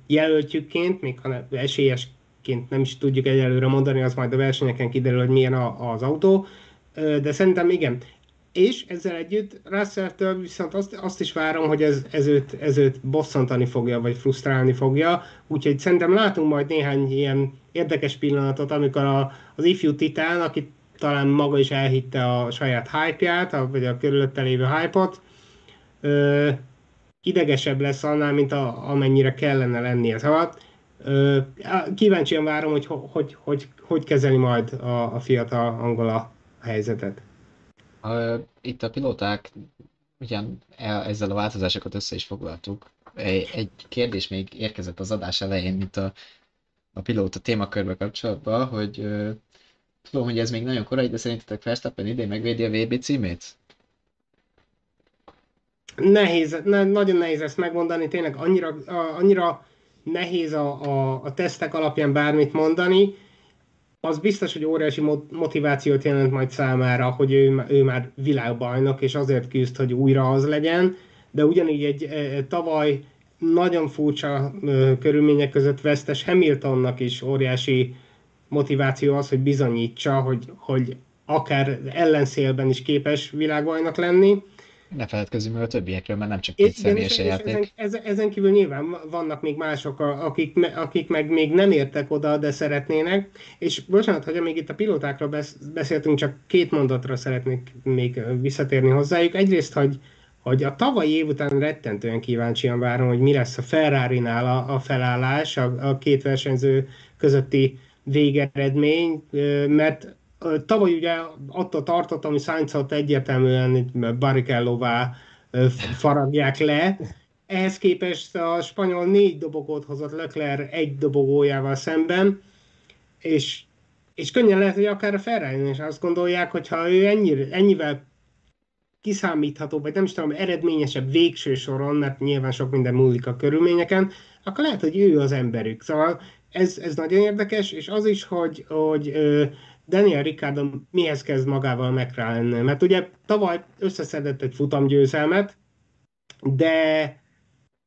jelöltjükként, még ha esélyes ként nem is tudjuk egyelőre mondani, az majd a versenyeken kiderül, hogy milyen a, az autó, de szerintem igen. És ezzel együtt russell viszont azt, azt is várom, hogy ez, ez, őt, ez őt bosszantani fogja, vagy frusztrálni fogja, úgyhogy szerintem látunk majd néhány ilyen érdekes pillanatot, amikor a, az ifjú titán, aki talán maga is elhitte a saját hype-ját, vagy a körülötte lévő hype-ot, ö, idegesebb lesz annál, mint a, amennyire kellene lennie. Szóval Kíváncsian várom, hogy hogy, hogy, hogy, hogy kezeli majd a, a fiatal angola helyzetet. Itt a pilóták ugyan ezzel a változásokat össze is foglaltuk. Egy kérdés még érkezett az adás elején, mint a, a pilóta témakörbe kapcsolatban, hogy tudom, hogy ez még nagyon korai, de szerintetek Verstappen idén megvédi a VB címét? Nehéz, ne, nagyon nehéz ezt megmondani, tényleg annyira, annyira nehéz a, a, a tesztek alapján bármit mondani, az biztos, hogy óriási motivációt jelent majd számára, hogy ő, ő már világbajnok, és azért küzd, hogy újra az legyen, de ugyanígy egy e, tavaly nagyon furcsa e, körülmények között vesztes Hamiltonnak is óriási motiváció az, hogy bizonyítsa, hogy, hogy akár ellenszélben is képes világbajnok lenni ne feledkezzünk meg a többiekről, mert nem csak két személyes játék. Ezen, ezen kívül nyilván vannak még mások, akik, akik meg még nem értek oda, de szeretnének. És bocsánat, hogy még itt a pilótákról beszéltünk, csak két mondatra szeretnék még visszatérni hozzájuk. Egyrészt, hogy, hogy a tavalyi év után rettentően kíváncsian várom, hogy mi lesz a Ferrari-nál a, a felállás, a, a két versenyző közötti végeredmény, mert Tavaly ugye attól tartottam, hogy Sainzot egyértelműen Barrichellová faragják le. Ehhez képest a spanyol négy dobogót hozott Leclerc egy dobogójával szemben, és, és könnyen lehet, hogy akár a ferrari is azt gondolják, hogy ha ő ennyire, ennyivel kiszámítható, vagy nem is tudom, eredményesebb végső soron, mert nyilván sok minden múlik a körülményeken, akkor lehet, hogy ő az emberük. Szóval ez, ez nagyon érdekes, és az is, hogy, hogy Daniel Ricciardo mihez kezd magával McLaren? Mert ugye tavaly összeszedett egy futamgyőzelmet, de,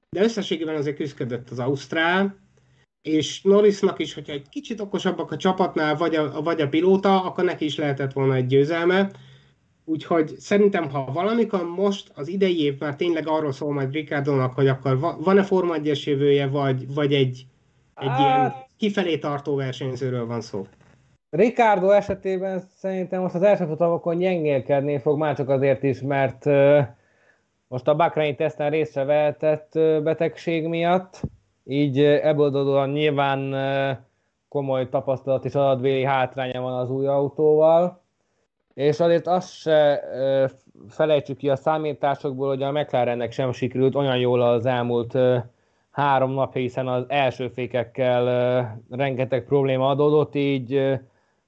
de összességében azért küzdött az Ausztrál, és Norrisnak is, hogyha egy kicsit okosabbak a csapatnál, vagy a, vagy a pilóta, akkor neki is lehetett volna egy győzelme. Úgyhogy szerintem, ha valamikor most az idei év már tényleg arról szól majd Ricciardónak, hogy akkor van-e Forma 1 jövője, vagy, vagy egy, egy ilyen kifelé tartó versenyzőről van szó. Ricardo esetében szerintem most az első futamokon gyengélkedni fog, már csak azért is, mert most a Bahrein teszten részre vehetett betegség miatt, így ebből adódóan nyilván komoly tapasztalat és adatvéli hátránya van az új autóval, és azért azt se felejtsük ki a számításokból, hogy a McLarennek sem sikerült olyan jól az elmúlt három nap, hiszen az első fékekkel rengeteg probléma adódott, így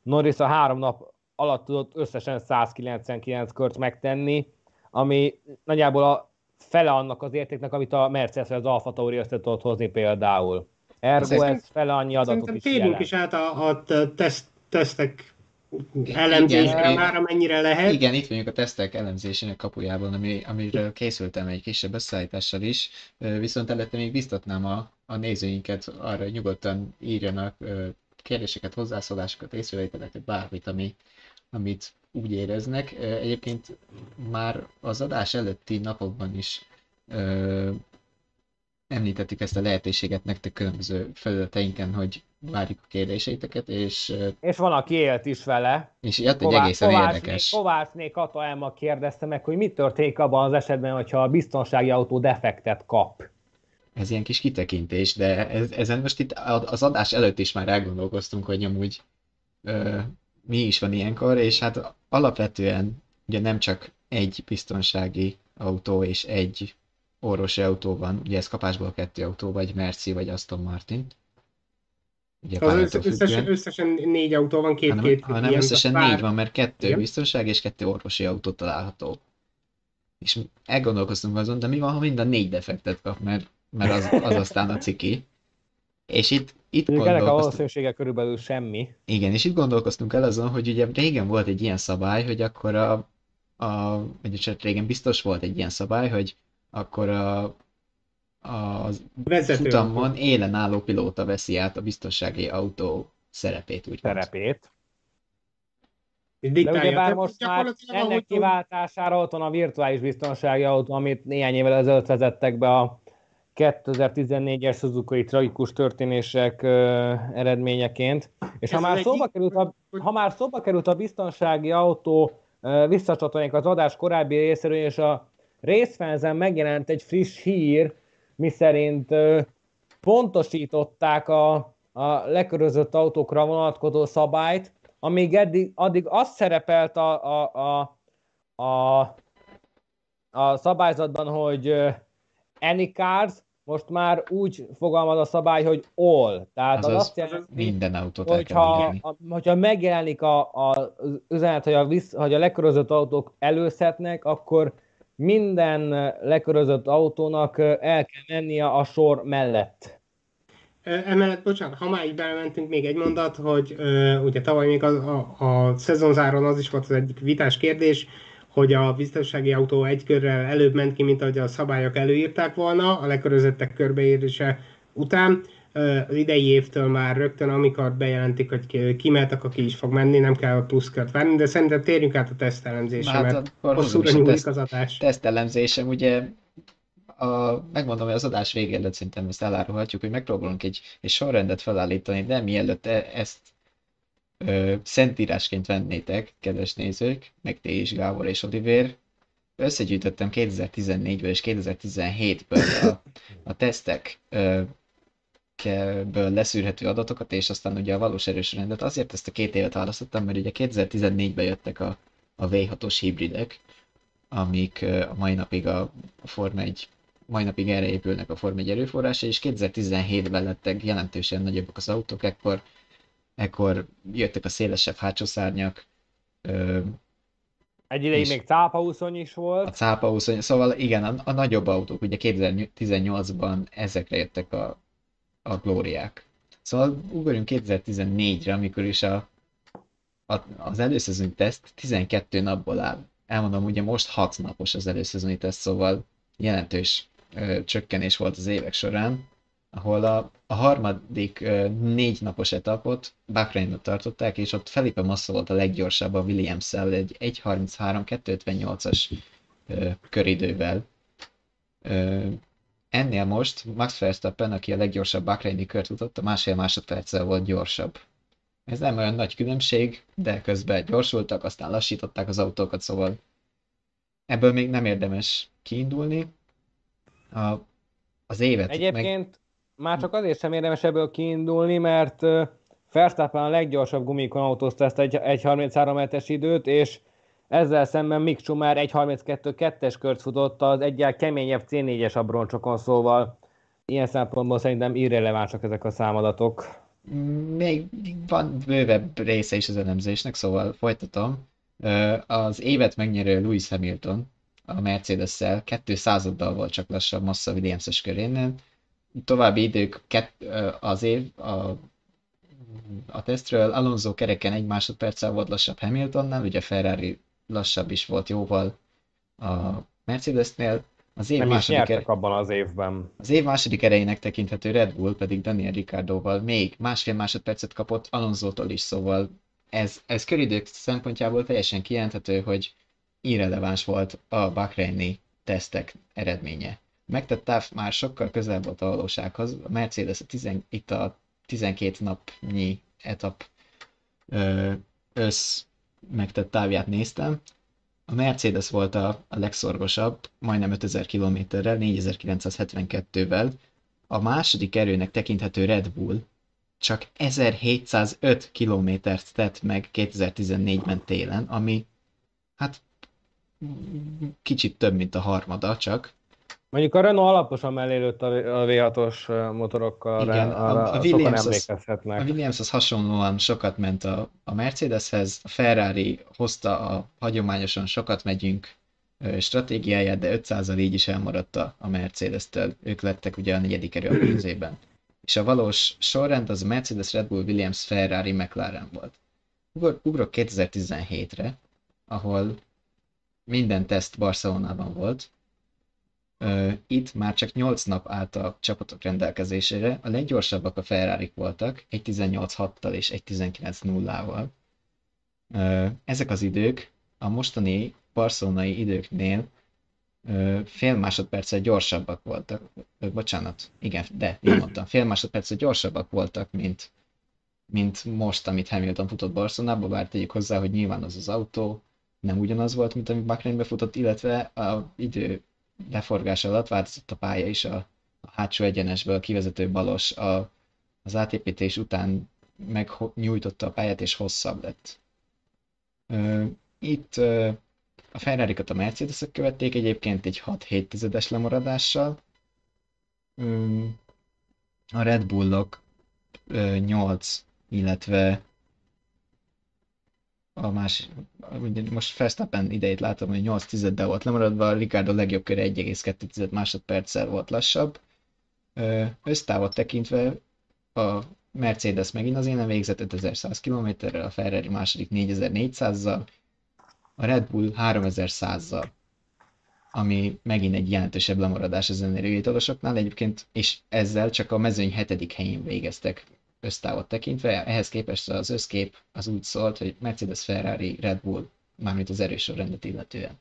Norris a három nap alatt tudott összesen 199 kört megtenni, ami nagyjából a fele annak az értéknek, amit a Mercedes az Alfa Tauri össze tudott hozni például. Ergo ez fele annyi adatot is jelent. is át a, a teszt, tesztek elemzésre már, amennyire lehet. Igen, itt vagyunk a tesztek elemzésének kapujában, ami, amiről készültem egy kisebb összeállítással is, viszont előtte még biztatnám a, a nézőinket arra, hogy nyugodtan írjanak kérdéseket, hozzászólásokat, észrevételeket, bármit, ami, amit úgy éreznek. Egyébként már az adás előtti napokban is említettük ezt a lehetőséget nektek különböző felületeinken, hogy várjuk a kérdéseiteket, és... És van, aki élt is vele. És jött egy egészen Kovácsné, érdekes. Kovácsné Kata Elma kérdezte meg, hogy mi történik abban az esetben, hogyha a biztonsági autó defektet kap. ez ilyen kis kitekintés, de ez, ezen most itt az adás előtt is már elgondolkoztunk, hogy amúgy ö, mi is van ilyenkor, és hát alapvetően ugye nem csak egy biztonsági autó és egy orvosi autó van, ugye ez kapásból kettő autó, vagy Merci, vagy Aston Martin. Ugye az összesen, összesen négy autó van, két-két. Hanem, hanem összesen pár... négy van, mert kettő Igen. biztonság és kettő orvosi autó található. És elgondolkoztunk azon, de mi van, ha mind a négy defektet kap, mert, mert az, az aztán a ciki. És itt, itt ennek a valószínűsége körülbelül semmi. Igen, és itt gondolkoztunk el azon, hogy ugye régen volt egy ilyen szabály, hogy akkor a, a vagy régen biztos volt egy ilyen szabály, hogy akkor a, a Vezető futamon autó. élen álló pilóta veszi át a biztonsági autó szerepét, úgy Szerepét. De ugye bár most már ennek kiváltására ott van a virtuális biztonsági autó, amit néhány évvel ezelőtt vezettek be a 2014-es Suzuki tragikus történések ö, eredményeként. És ha már, szóba került a, ha már szóba került a biztonsági autó, visszacsatolják az adás korábbi részéről, és a részfelzen megjelent egy friss hír, miszerint pontosították a, a lekörözött autókra vonatkozó szabályt, amíg eddig, addig az szerepelt a, a, a, a, a szabályzatban, hogy any cars, most már úgy fogalmaz a szabály, hogy all. Tehát az, az azt jelenti, minden autót hogyha, a, hogyha megjelenik a, a, az üzenet, hogy a, visz, hogy a lekörözött autók előszhetnek, akkor minden lekörözött autónak el kell mennie a sor mellett. Emellett, bocsánat, ha már így belementünk, még egy mondat, hogy ugye tavaly még a, a, a szezonzáron az is volt az egyik vitás kérdés, hogy a biztonsági autó egy körrel előbb ment ki, mint ahogy a szabályok előírták volna, a lekörözöttek körbeérése után. Az idei évtől már rögtön, amikor bejelentik, hogy kimehet, akkor ki is fog menni, nem kell a pluszkört várni, de szerintem térjünk át a tesztelemzésre, hát, mert hosszúra nyúlik az adás. Tesztelemzésem, ugye a, megmondom, hogy az adás végén szerintem ezt elárulhatjuk, hogy megpróbálunk egy, egy sorrendet felállítani, de mielőtt e, ezt ö, szentírásként vennétek, kedves nézők, meg ti is, Gábor és Oliver, összegyűjtöttem 2014-ből és 2017-ből a, a tesztek ö, ből leszűrhető adatokat, és aztán ugye a valós erős rendet. Azért ezt a két évet választottam, mert ugye 2014-ben jöttek a, a V6-os hibridek, amik a mai napig a, a Forma 1 mai napig erre épülnek a Form 1 erőforrása, és 2017-ben lettek jelentősen nagyobbak az autók, ekkor, ekkor jöttek a szélesebb hátsó szárnyak. Ö, egy ideig még cápauszony is volt. A cápauszony, szóval igen, a, a nagyobb autók, ugye 2018-ban ezekre jöttek a, a glóriák. Szóval ugorjunk 2014-re, amikor is a, a, az előszezoni teszt 12 napból áll. Elmondom, ugye most 6 napos az előszezoni teszt, szóval jelentős ö, csökkenés volt az évek során, ahol a, a harmadik ö, négy napos etapot Bahreinot tartották, és ott Felipe Massa volt a leggyorsabb a Williams-szel egy 1.33-258-as köridővel. Ö, ennél most Max Verstappen, aki a leggyorsabb Bahreini kört futott, másfél másodperccel volt gyorsabb. Ez nem olyan nagy különbség, de közben gyorsultak, aztán lassították az autókat, szóval ebből még nem érdemes kiindulni a, az évet. Egyébként meg... már csak azért sem érdemes ebből kiindulni, mert Verstappen a leggyorsabb gumikon autózta ezt egy 1.33 es időt, és ezzel szemben Mick Schumacher 1.32-2-es kört futott az egyel keményebb C4-es abroncsokon, szóval ilyen szempontból szerintem irrelevánsak ezek a számadatok. Még van bővebb része is az elemzésnek, szóval folytatom. Az évet megnyerő Lewis Hamilton a Mercedes-szel, kettő századdal volt csak lassabb Massa Williams-es körénél. További idők kett, az év a, a tesztről Alonso kereken egy másodperccel volt lassabb Hamiltonnál, ugye Ferrari lassabb is volt jóval a Mercedesnél. Az év Nem második is er... abban az évben. Az év második erejének tekinthető Red Bull pedig Daniel Ricciardoval még másfél másodpercet kapott Alonso-tól is, szóval ez, ez köridők szempontjából teljesen kijelenthető, hogy irreleváns volt a Bahreini tesztek eredménye. Megtett táv már sokkal közelebb volt a valósághoz. A Mercedes a tizen, itt a 12 napnyi etap össz megtett távját néztem. A Mercedes volt a, a legszorgosabb, majdnem 5000 kilométerrel, 4972-vel, a második erőnek tekinthető Red Bull csak 1705 kilométert tett meg 2014-ben télen, ami hát kicsit több, mint a harmada csak. Mondjuk a Renault alaposan mellélőtt a V6-os motorokkal, Igen, a, a, Williams emlékezhetnek. Az, a Williams az hasonlóan sokat ment a, a Mercedeshez, a Ferrari hozta a hagyományosan sokat megyünk stratégiáját, de 500-al így is elmaradt a, a Mercedes-től. Ők lettek ugye a negyedik erő a közében. És a valós sorrend az a Mercedes, Red Bull, Williams, Ferrari, McLaren volt. Ugrok 2017-re, ahol minden teszt Barcelonában volt, itt már csak 8 nap állt a csapatok rendelkezésére, a leggyorsabbak a ferrari voltak, egy 18-6-tal és egy 19-0-val. Ezek az idők a mostani barcelonai időknél fél másodperccel gyorsabbak voltak, bocsánat, igen, de így mondtam, fél másodperccel gyorsabbak voltak, mint, mint most, amit Hamilton futott Barcelonába, bár tegyük hozzá, hogy nyilván az az autó nem ugyanaz volt, mint amit Bakrénybe futott, illetve a idő leforgás alatt változott a pálya is, a, a hátsó egyenesből a kivezető balos a, az átépítés után megnyújtotta a pályát és hosszabb lett. Itt a ferrari a mercedes követték egyébként egy 6-7 tizedes lemaradással. A Red Bullok 8, illetve a más, most Verstappen idejét látom, hogy 8 tizeddel volt lemaradva, Ricardo legjobb köre 1,2 másodperccel volt lassabb. Össztávot tekintve a Mercedes megint az élen végzett 5100 km-rel, a Ferrari második 4400-zal, a Red Bull 3100-zal, ami megint egy jelentősebb lemaradás az energiaitolosoknál egyébként, és ezzel csak a mezőny hetedik helyén végeztek össztávot tekintve, ehhez képest az összkép az úgy szólt, hogy Mercedes, Ferrari, Red Bull, mármint az erős sorrendet illetően.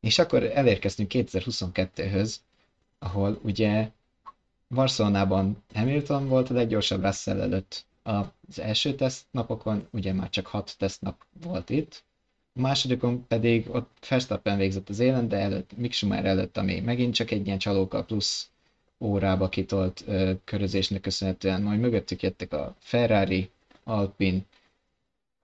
És akkor elérkeztünk 2022-höz, ahol ugye Barcelonában Hamilton volt a leggyorsabb Russell előtt az első tesztnapokon, ugye már csak hat tesztnap volt itt, a másodikon pedig ott Verstappen végzett az élen, de előtt, Mick Schumacher előtt, ami megint csak egy ilyen csalóka plusz órába kitolt ö, körözésnek köszönhetően, majd mögöttük jöttek a Ferrari, Alpine,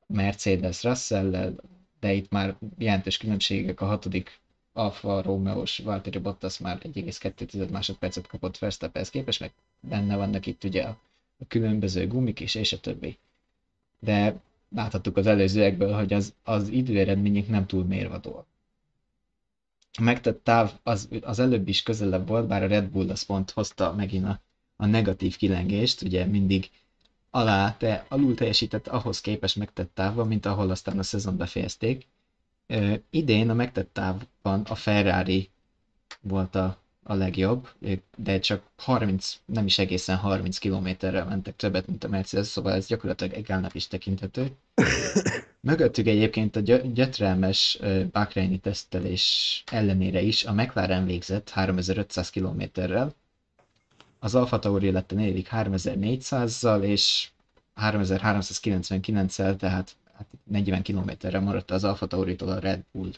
Mercedes russell de itt már jelentős különbségek. A hatodik Alfa Romeo-s Valtteri Bottas már 1,2 másodpercet kapott Verstappenhez képest, meg benne vannak itt ugye a, a különböző gumik is, és a többi. De láthattuk az előzőekből, hogy az, az időeredmények nem túl mérvadóak megtett táv az, az előbb is közelebb volt, bár a Red Bull az pont hozta megint a, a negatív kilengést, ugye mindig alá, te alul teljesített ahhoz képest megtett távban, mint ahol aztán a szezon befejezték. Ö, idén a megtett távban a Ferrari volt a, a legjobb, de csak 30, nem is egészen 30 kilométerrel mentek többet, mint a Mercedes, szóval ez gyakorlatilag egálnak is tekinthető. *laughs* Mögöttük egyébként a gyötrelmes Bahreini tesztelés ellenére is a McLaren végzett 3500 kilométerrel, az Alfa Tauri lett a negyedik 3400-zal, és 3399-el, tehát 40 kilométerre maradt az Alfa Tauri-tól a Red Bull.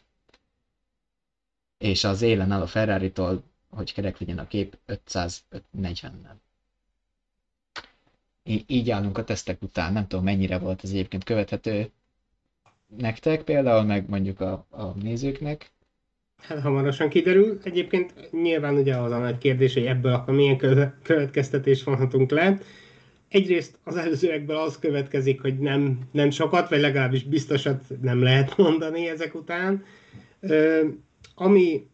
És az élen áll a Ferrari-tól, hogy kerek legyen a kép, 540-nel. Így állunk a tesztek után, nem tudom mennyire volt ez egyébként követhető nektek például, meg mondjuk a, a nézőknek? Hát hamarosan kiderül. Egyébként nyilván ugye az a nagy kérdés, hogy ebből akkor milyen következtetés vonhatunk le. Egyrészt az előzőekből az következik, hogy nem, nem sokat, vagy legalábbis biztosat nem lehet mondani ezek után. Ö, ami,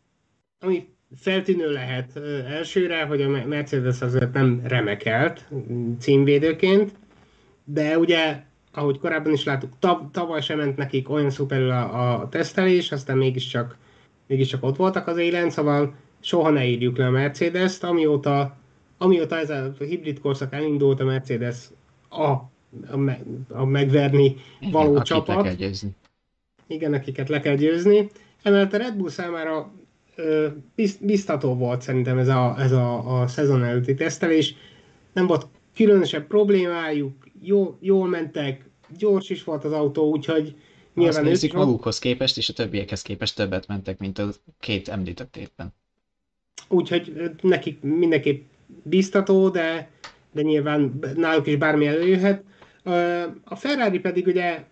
ami feltűnő lehet elsőre, hogy a Mercedes azért nem remekelt címvédőként, de ugye ahogy korábban is láttuk, tav- tavaly sem ment nekik olyan szuperül a, a tesztelés, aztán mégiscsak, mégiscsak ott voltak az élen, szóval soha ne írjuk le a Mercedes-t, amióta, amióta ez a hibrid korszak elindult, a Mercedes a, a, me, a megverni való Igen, csapat. Igen, akiket le kell győzni. Emellett a Red Bull számára biztató volt szerintem ez a, ez a, a szezon előtti tesztelés. Nem volt különösebb problémájuk, jó, jól mentek, gyors is volt az autó, úgyhogy nyilván... Azt nézzük magukhoz képest, és a többiekhez képest többet mentek, mint a két említett évben. Úgyhogy nekik mindenképp biztató, de, de nyilván náluk is bármi előjöhet. A Ferrari pedig ugye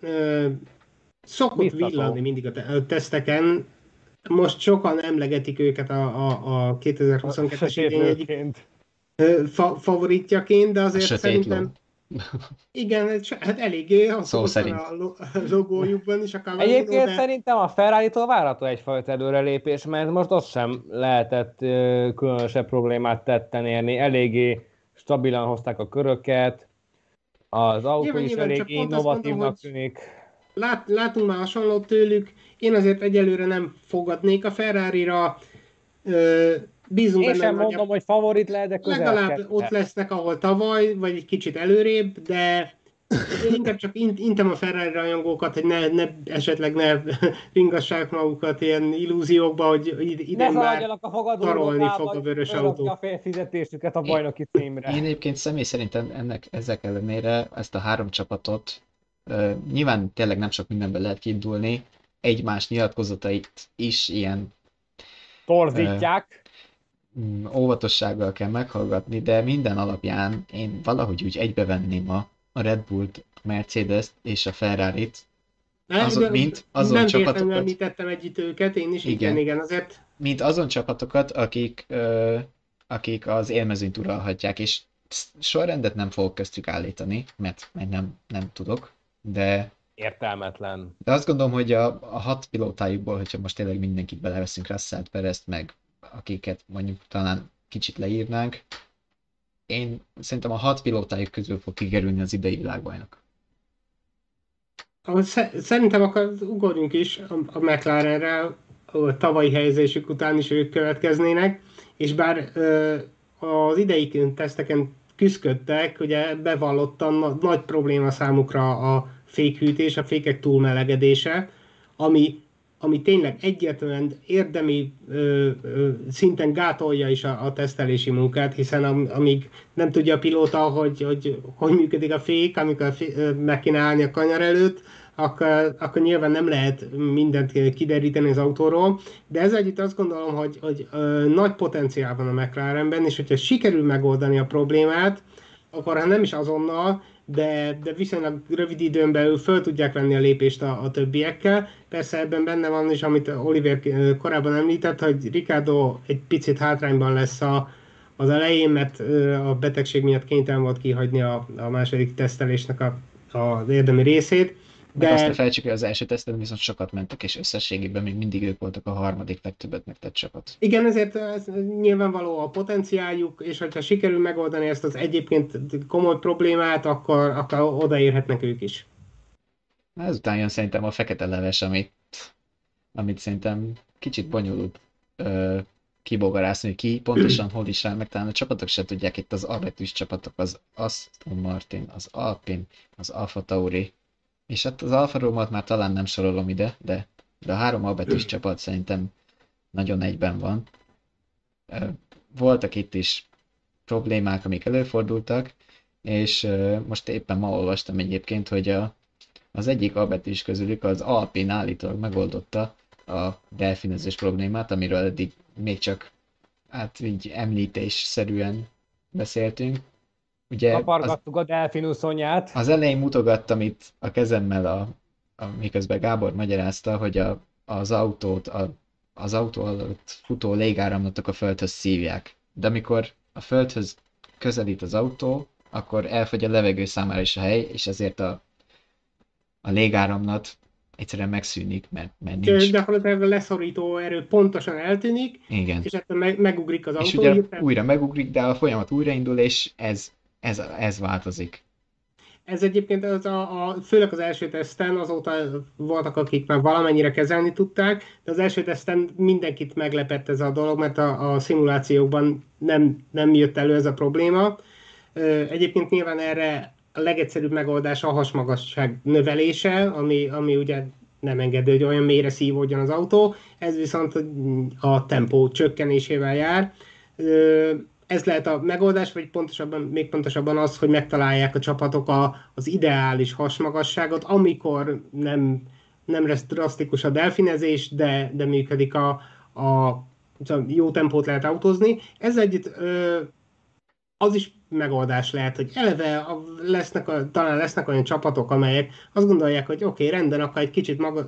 szokott biztató. villanni mindig a teszteken, most sokan emlegetik őket a, a, a 2022-es idén egyik fa, favoritjaként, de azért szerintem igen, hát eléggé szó szerint. a *laughs* logójukban is. A Egyébként de... szerintem a Ferrari-tól várható egyfajta előrelépés, mert most ott sem lehetett különösebb problémát tetten érni. Eléggé stabilan hozták a köröket, az autó nyilván, is nyilván, elég innovatívnak tűnik. Lát, látunk már hasonlót tőlük, én azért egyelőre nem fogadnék a Ferrari-ra, Bízunk Én benne, sem mondom, hogy favorit lehet, de közel Legalább kell. ott lesznek, ahol tavaly, vagy egy kicsit előrébb, de én inkább csak intem a Ferrari rajongókat, hogy ne, ne esetleg ne *laughs* ringassák magukat ilyen illúziókba, hogy ide már a tarolni fog a vörös autó. a fizetésüket a bajnoki címre. Én, én egyébként személy szerint ennek, ezek ellenére ezt a három csapatot nyilván tényleg nem sok mindenben lehet kiindulni, egymás nyilatkozatait is ilyen torzítják. Mm, óvatossággal kell meghallgatni, de minden alapján én valahogy úgy egybevenném a, a Red Bullt, a Mercedes-t és a Ferrari-t, azon, mint azon nem csapatokat... Nem említettem együtt őket, én is igen, igen, igen azért. Mint azon csapatokat, akik, ö, akik az élmezőnyt uralhatják, és sorrendet nem fogok köztük állítani, mert, mert nem, nem tudok, de értelmetlen. De azt gondolom, hogy a, a hat pilótájukból, hogyha most tényleg mindenkit beleveszünk, Russell Perezt, meg akiket mondjuk talán kicsit leírnánk, én szerintem a hat pilótájuk közül fog kikerülni az idei világbajnok. Szerintem akkor ugorjunk is a McLarenre, a tavalyi helyezésük után is ők következnének, és bár az idei teszteken küzdöttek, ugye bevallottan nagy probléma számukra a fékhűtés, a fékek túlmelegedése, ami ami tényleg egyértelműen érdemi ö, ö, szinten gátolja is a, a tesztelési munkát, hiszen am, amíg nem tudja a pilóta, hogy hogy, hogy működik a fék, amikor ö, meg kéne állni a kanyar előtt, akkor, akkor nyilván nem lehet mindent kideríteni az autóról, de ez együtt azt gondolom, hogy, hogy ö, nagy potenciál van a McLarenben, és hogyha sikerül megoldani a problémát, akkor ha nem is azonnal, de, de viszonylag rövid időn belül föl tudják venni a lépést a, a többiekkel. Persze ebben benne van is, amit Oliver korábban említett, hogy Ricardo egy picit hátrányban lesz a, az elején, mert a betegség miatt kénytelen volt kihagyni a, a második tesztelésnek a, a érdemi részét. De azt ne felejtsük, hogy az első teszten viszont sokat mentek, és összességében még mindig ők voltak a harmadik legtöbbet megtett csapat. Igen, ezért ez nyilvánvaló a potenciáljuk, és hogyha sikerül megoldani ezt az egyébként komoly problémát, akkor, akkor odaérhetnek ők is. Ezután jön szerintem a fekete leves, amit, amit szerintem kicsit bonyolult ö, kibogarászni, hogy ki pontosan hol is áll, meg talán a csapatok se tudják, itt az abetűs csapatok, az Aston Martin, az Alpine, az Alfa Tauri, és hát az Alfa Romeo-t már talán nem sorolom ide, de, de a három albetűs csapat szerintem nagyon egyben van. Voltak itt is problémák, amik előfordultak, és most éppen ma olvastam egyébként, hogy a, az egyik albetűs közülük az Alpin állítólag megoldotta a delfinezés problémát, amiről eddig még csak hát így említésszerűen beszéltünk, Ugye Kapargattuk az, a delfinuszonyát. Az elején mutogattam itt a kezemmel, a, a, miközben Gábor magyarázta, hogy a, az autót, a, az autó alatt futó légáramlatok a földhöz szívják. De amikor a földhöz közelít az autó, akkor elfogy a levegő számára is a hely, és ezért a, a légáramlat egyszerűen megszűnik, mert, mert nincs. Gyakorlatilag a leszorító erő pontosan eltűnik, Igen. és ettől meg, megugrik az autó. És ugye újra megugrik, de a folyamat újraindul, és ez ez, ez változik. Ez egyébként az a, a, főleg az első teszten, azóta voltak, akik már valamennyire kezelni tudták, de az első teszten mindenkit meglepett ez a dolog, mert a, a szimulációkban nem, nem jött elő ez a probléma. Egyébként nyilván erre a legegyszerűbb megoldás a hasmagasság növelése, ami, ami ugye nem engedő, hogy olyan mélyre szívódjon az autó, ez viszont a tempó csökkenésével jár ez lehet a megoldás, vagy pontosabban, még pontosabban az, hogy megtalálják a csapatok a, az ideális hasmagasságot, amikor nem, nem lesz drasztikus a delfinezés, de, de működik a, a, a jó tempót lehet autózni. Ez együtt ö, az is megoldás lehet, hogy eleve lesznek, talán lesznek olyan csapatok, amelyek azt gondolják, hogy oké, okay, rendben, akkor egy kicsit maga,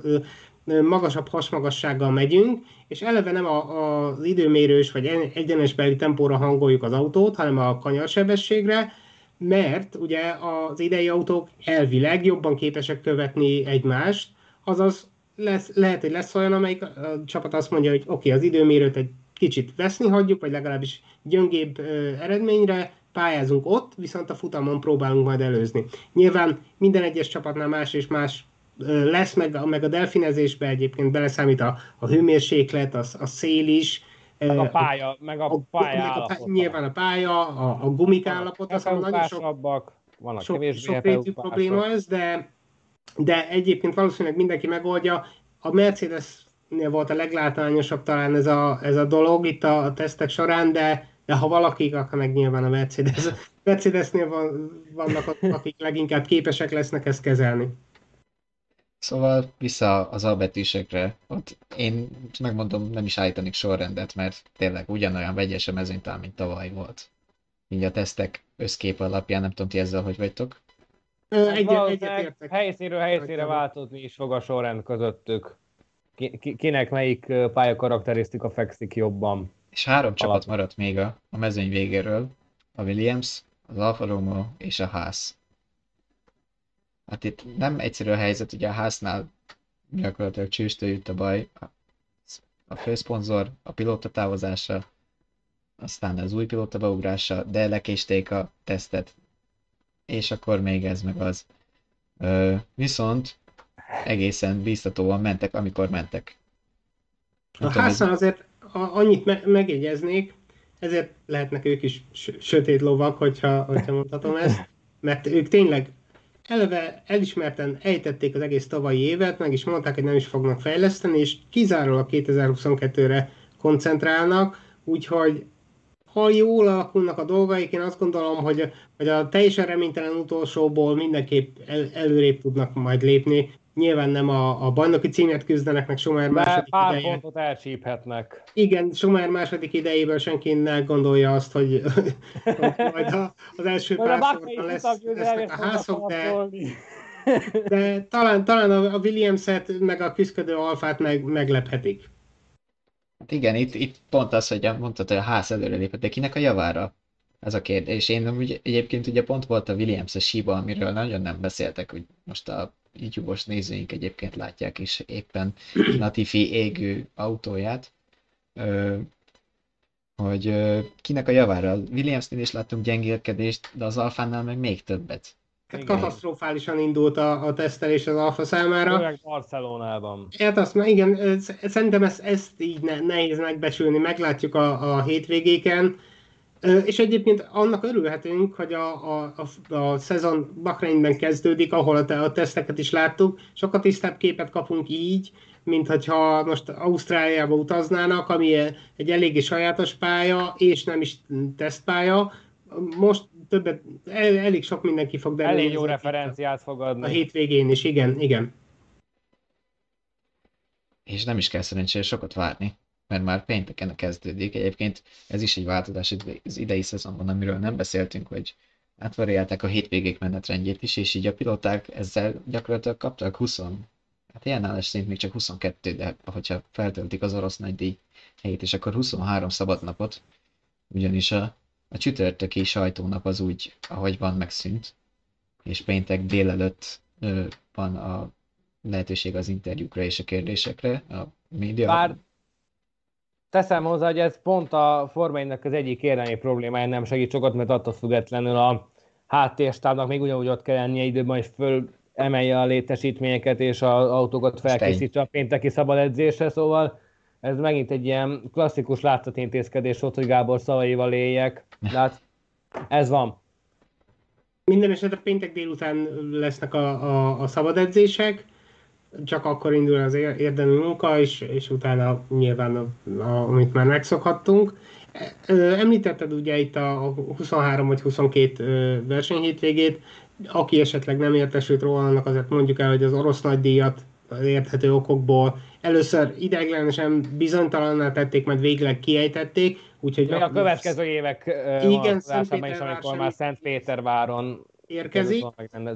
magasabb hasmagassággal megyünk, és eleve nem a, az időmérős vagy egyenesbeli tempóra hangoljuk az autót, hanem a kanyarsebességre, mert ugye az idei autók elvileg jobban képesek követni egymást, azaz lesz, lehet, hogy lesz olyan, amelyik a csapat azt mondja, hogy oké, okay, az időmérőt egy kicsit veszni hagyjuk, vagy legalábbis gyöngébb ö, eredményre, pályázunk ott, viszont a futamon próbálunk majd előzni. Nyilván minden egyes csapatnál más és más lesz, meg, meg a delfinezésbe egyébként beleszámít a, a hőmérséklet, a, a szél is, meg a pálya, meg a pálya meg a, Nyilván a pálya, a, a gumik állapot, az nagyon sok, vannak sok, sok rétű probléma ez, de, de egyébként valószínűleg mindenki megoldja. A Mercedes volt a leglátványosabb talán ez a, ez a dolog itt a, a tesztek során, de, de ha valaki, akkor meg nyilván a Mercedes. *laughs* Mercedesnél van, vannak, akik leginkább képesek lesznek ezt kezelni. Szóval vissza az albetűsekre, ott én megmondom, nem is állítanék sorrendet, mert tényleg ugyanolyan vegyes a mezőnytál, mint tavaly volt. Így a tesztek összkép alapján, nem tudom, ti ezzel hogy vagytok? Egyet, egyet helyszínről helyszínre változni is fog a sorrend közöttük. kinek melyik pályakarakterisztika fekszik jobban. És három Alap. csapat maradt még a, a mezőny végéről. A Williams, az Alfa Romeo és a Haas. Hát itt nem egyszerű a helyzet, ugye a háznál gyakorlatilag csőstől jött a baj, a főszponzor, a pilóta távozása, aztán az új pilóta beugrása, de lekésték a tesztet, és akkor még ez meg az. Ö, viszont egészen biztatóan mentek, amikor mentek. Nem a házszal ez... azért annyit me- megjegyeznék, ezért lehetnek ők is sötét lovak, hogyha, hogyha mondhatom ezt, mert ők tényleg eleve elismerten ejtették az egész tavalyi évet, meg is mondták, hogy nem is fognak fejleszteni, és kizárólag 2022-re koncentrálnak, úgyhogy ha jól alakulnak a dolgaik, én azt gondolom, hogy, hogy a teljesen reménytelen utolsóból mindenképp el, előrébb tudnak majd lépni, Nyilván nem a, a bajnoki címet küzdenek, meg Schumer második pár ideje. pontot elcsíphetnek. Igen, Schumer második idejében senki ne gondolja azt, hogy, *laughs* majd a, az első pár sorban lesz, lesznek a házok, de, de talán, talán a Williams-et, meg a küzdködő alfát meg, meglephetik. Hát igen, itt, itt pont az, hogy mondtad, hogy a ház előrelépett, de kinek a javára? Ez a kérdés. Én ugye, egyébként ugye pont volt a Williams-es hiba, amiről nagyon nem beszéltek, hogy most a YouTube-os nézőink egyébként látják is éppen *clears throat* Latifi égő autóját, hogy kinek a javára. Williamsnél is láttunk gyengélkedést, de az Alfánál meg még többet. Hát katasztrofálisan indult a, a tesztelés az Alfa számára. Főleg Barcelonában. Hát azt már igen, szerintem ezt, ezt így ne, nehéz megbecsülni, meglátjuk a, a hétvégéken. És egyébként annak örülhetünk, hogy a, a, a, a szezon Bahreinben kezdődik, ahol a, a teszteket is láttuk, sokkal tisztább képet kapunk így, mint hogyha most Ausztráliába utaznának, ami egy eléggé sajátos pálya, és nem is tesztpálya. Most többet, el, elég sok mindenki fog derülni. Elég jó referenciát fog adni. A hétvégén is, igen, igen. És nem is kell szerencsére sokat várni mert már pénteken kezdődik. Egyébként ez is egy változás az idei szezonban, amiről nem beszéltünk, hogy átvariálták a hétvégék menetrendjét is, és így a pilóták ezzel gyakorlatilag kaptak 20, hát ilyen állás szerint még csak 22, de hogyha feltöltik az orosz nagydíj helyét, és akkor 23 szabad napot, ugyanis a, a csütörtöki sajtónap az úgy, ahogy van, megszűnt, és péntek délelőtt ö, van a lehetőség az interjúkra és a kérdésekre, a média. Bár teszem hozzá, hogy ez pont a formainak az egyik érdemi problémája nem segít sokat, mert attól függetlenül a háttérstábnak még ugyanúgy ott kell lennie időben, hogy föl emelje a létesítményeket és az autókat felkészítse a pénteki szabad edzésre, szóval ez megint egy ilyen klasszikus látszatintézkedés volt, hogy Gábor szavaival éljek. De hát ez van. Minden esetre péntek délután lesznek a, a, a szabad edzések csak akkor indul az érdemi munka, és, és utána nyilván, a, a, amit már megszokhattunk. Említetted ugye itt a 23 vagy 22 versenyhétvégét, aki esetleg nem értesült róla, annak azért mondjuk el, hogy az orosz nagydíjat az érthető okokból először ideiglenesen bizonytalanná tették, majd végleg kiejtették, Úgyhogy a, a következő évek igen, is, amikor már Szentpéterváron érkezik,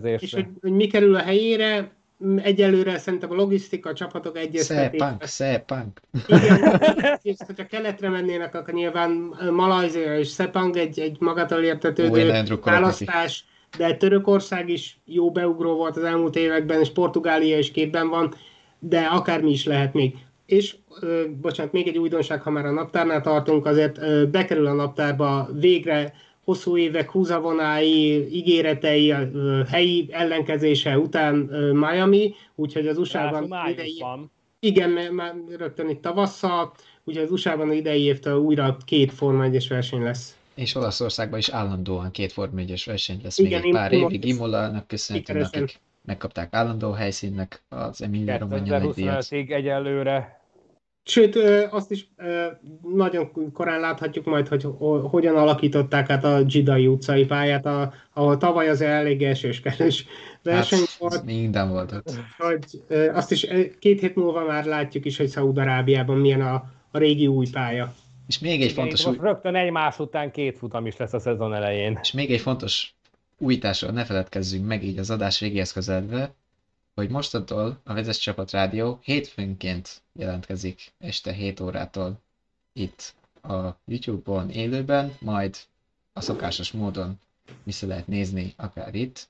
és hogy, hogy mi kerül a helyére, egyelőre szerintem a logisztika, a csapatok egyeztetik. Szepánk, szepánk. Igen, *laughs* és hogyha keletre mennének, akkor nyilván Malajzia és Szepang egy, egy magától értetődő választás, de Törökország is jó beugró volt az elmúlt években, és Portugália is képben van, de akármi is lehet még. És, ö, bocsánat, még egy újdonság, ha már a naptárnál tartunk, azért ö, bekerül a naptárba végre hosszú évek húzavonái, ígéretei, helyi ellenkezése után Miami, úgyhogy az USA-ban idei... Igen, már rögtön itt tavasszal, úgyhogy az USA-ban idei évtől újra két Forma 1 verseny lesz. És Olaszországban is állandóan két Forma 1 verseny lesz Igen, még egy pár évig. Imola-nak köszönhetően, akik megkapták állandó helyszínnek az Emilia Romagna díjat. egyelőre Sőt, azt is nagyon korán láthatjuk majd, hogy hogyan alakították át a Gidai utcai pályát, ahol tavaly az elég esőskelős verseny hát, volt. Minden volt ott. Hogy, azt is két hét múlva már látjuk is, hogy Szaúd-Arábiában milyen a, a régi új pálya. És még egy fontos... Új... Rögtön egymás után két futam is lesz a szezon elején. És még egy fontos újításról ne feledkezzünk meg így az adás végéhez közeledve, hogy mostantól a Vezes Csapat Rádió hétfőnként jelentkezik este 7 órától itt a YouTube-on élőben, majd a szokásos módon vissza lehet nézni akár itt,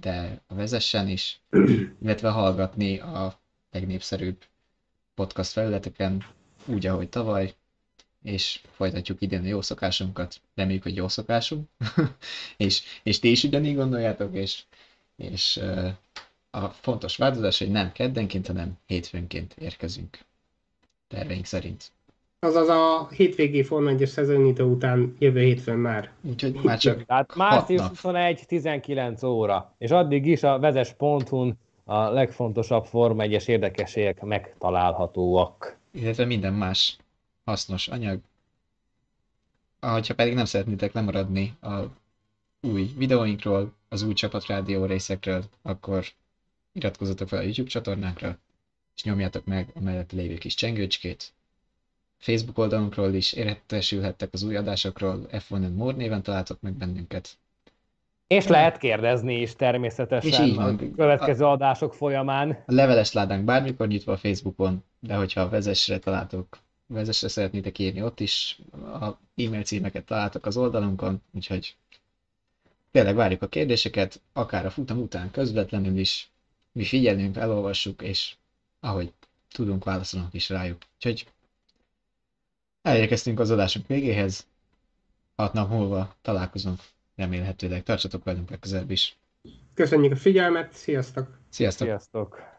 de a vezessen is, illetve hallgatni a legnépszerűbb podcast felületeken, úgy, ahogy tavaly, és folytatjuk idén a jó szokásunkat, reméljük, hogy jó szokásunk, *laughs* és, és ti is ugyanígy gondoljátok, és, és a fontos változás, hogy nem keddenként, hanem hétfőnként érkezünk. Terveink szerint. Azaz a hétvégi Forma 1 szezonnyitó után jövő hétfőn már. Úgyhogy már csak Tehát március 21-19 óra, és addig is a vezes.hu a legfontosabb Forma 1-es érdekességek megtalálhatóak. Illetve minden más hasznos anyag. Ha pedig nem szeretnétek lemaradni a új videóinkról, az új csapatrádió részekről, akkor iratkozzatok fel a YouTube csatornánkra, és nyomjátok meg a mellett lévő kis csengőcskét. Facebook oldalunkról is értesülhettek az új adásokról, F1 More néven találtok meg bennünket. És lehet kérdezni is természetesen és így van. a következő a, adások folyamán. A leveles ládánk bármikor nyitva a Facebookon, de hogyha a vezesre találtok, vezesre szeretnétek írni, ott is a e-mail címeket találtok az oldalunkon, úgyhogy tényleg várjuk a kérdéseket, akár a futam után közvetlenül is, mi figyelünk, elolvassuk, és ahogy tudunk, válaszolunk is rájuk. Úgyhogy elérkeztünk az adásunk végéhez. Hat nap múlva találkozunk, remélhetőleg. Tartsatok velünk legközelebb is. Köszönjük a figyelmet, sziasztok! Sziasztok! Sziasztok!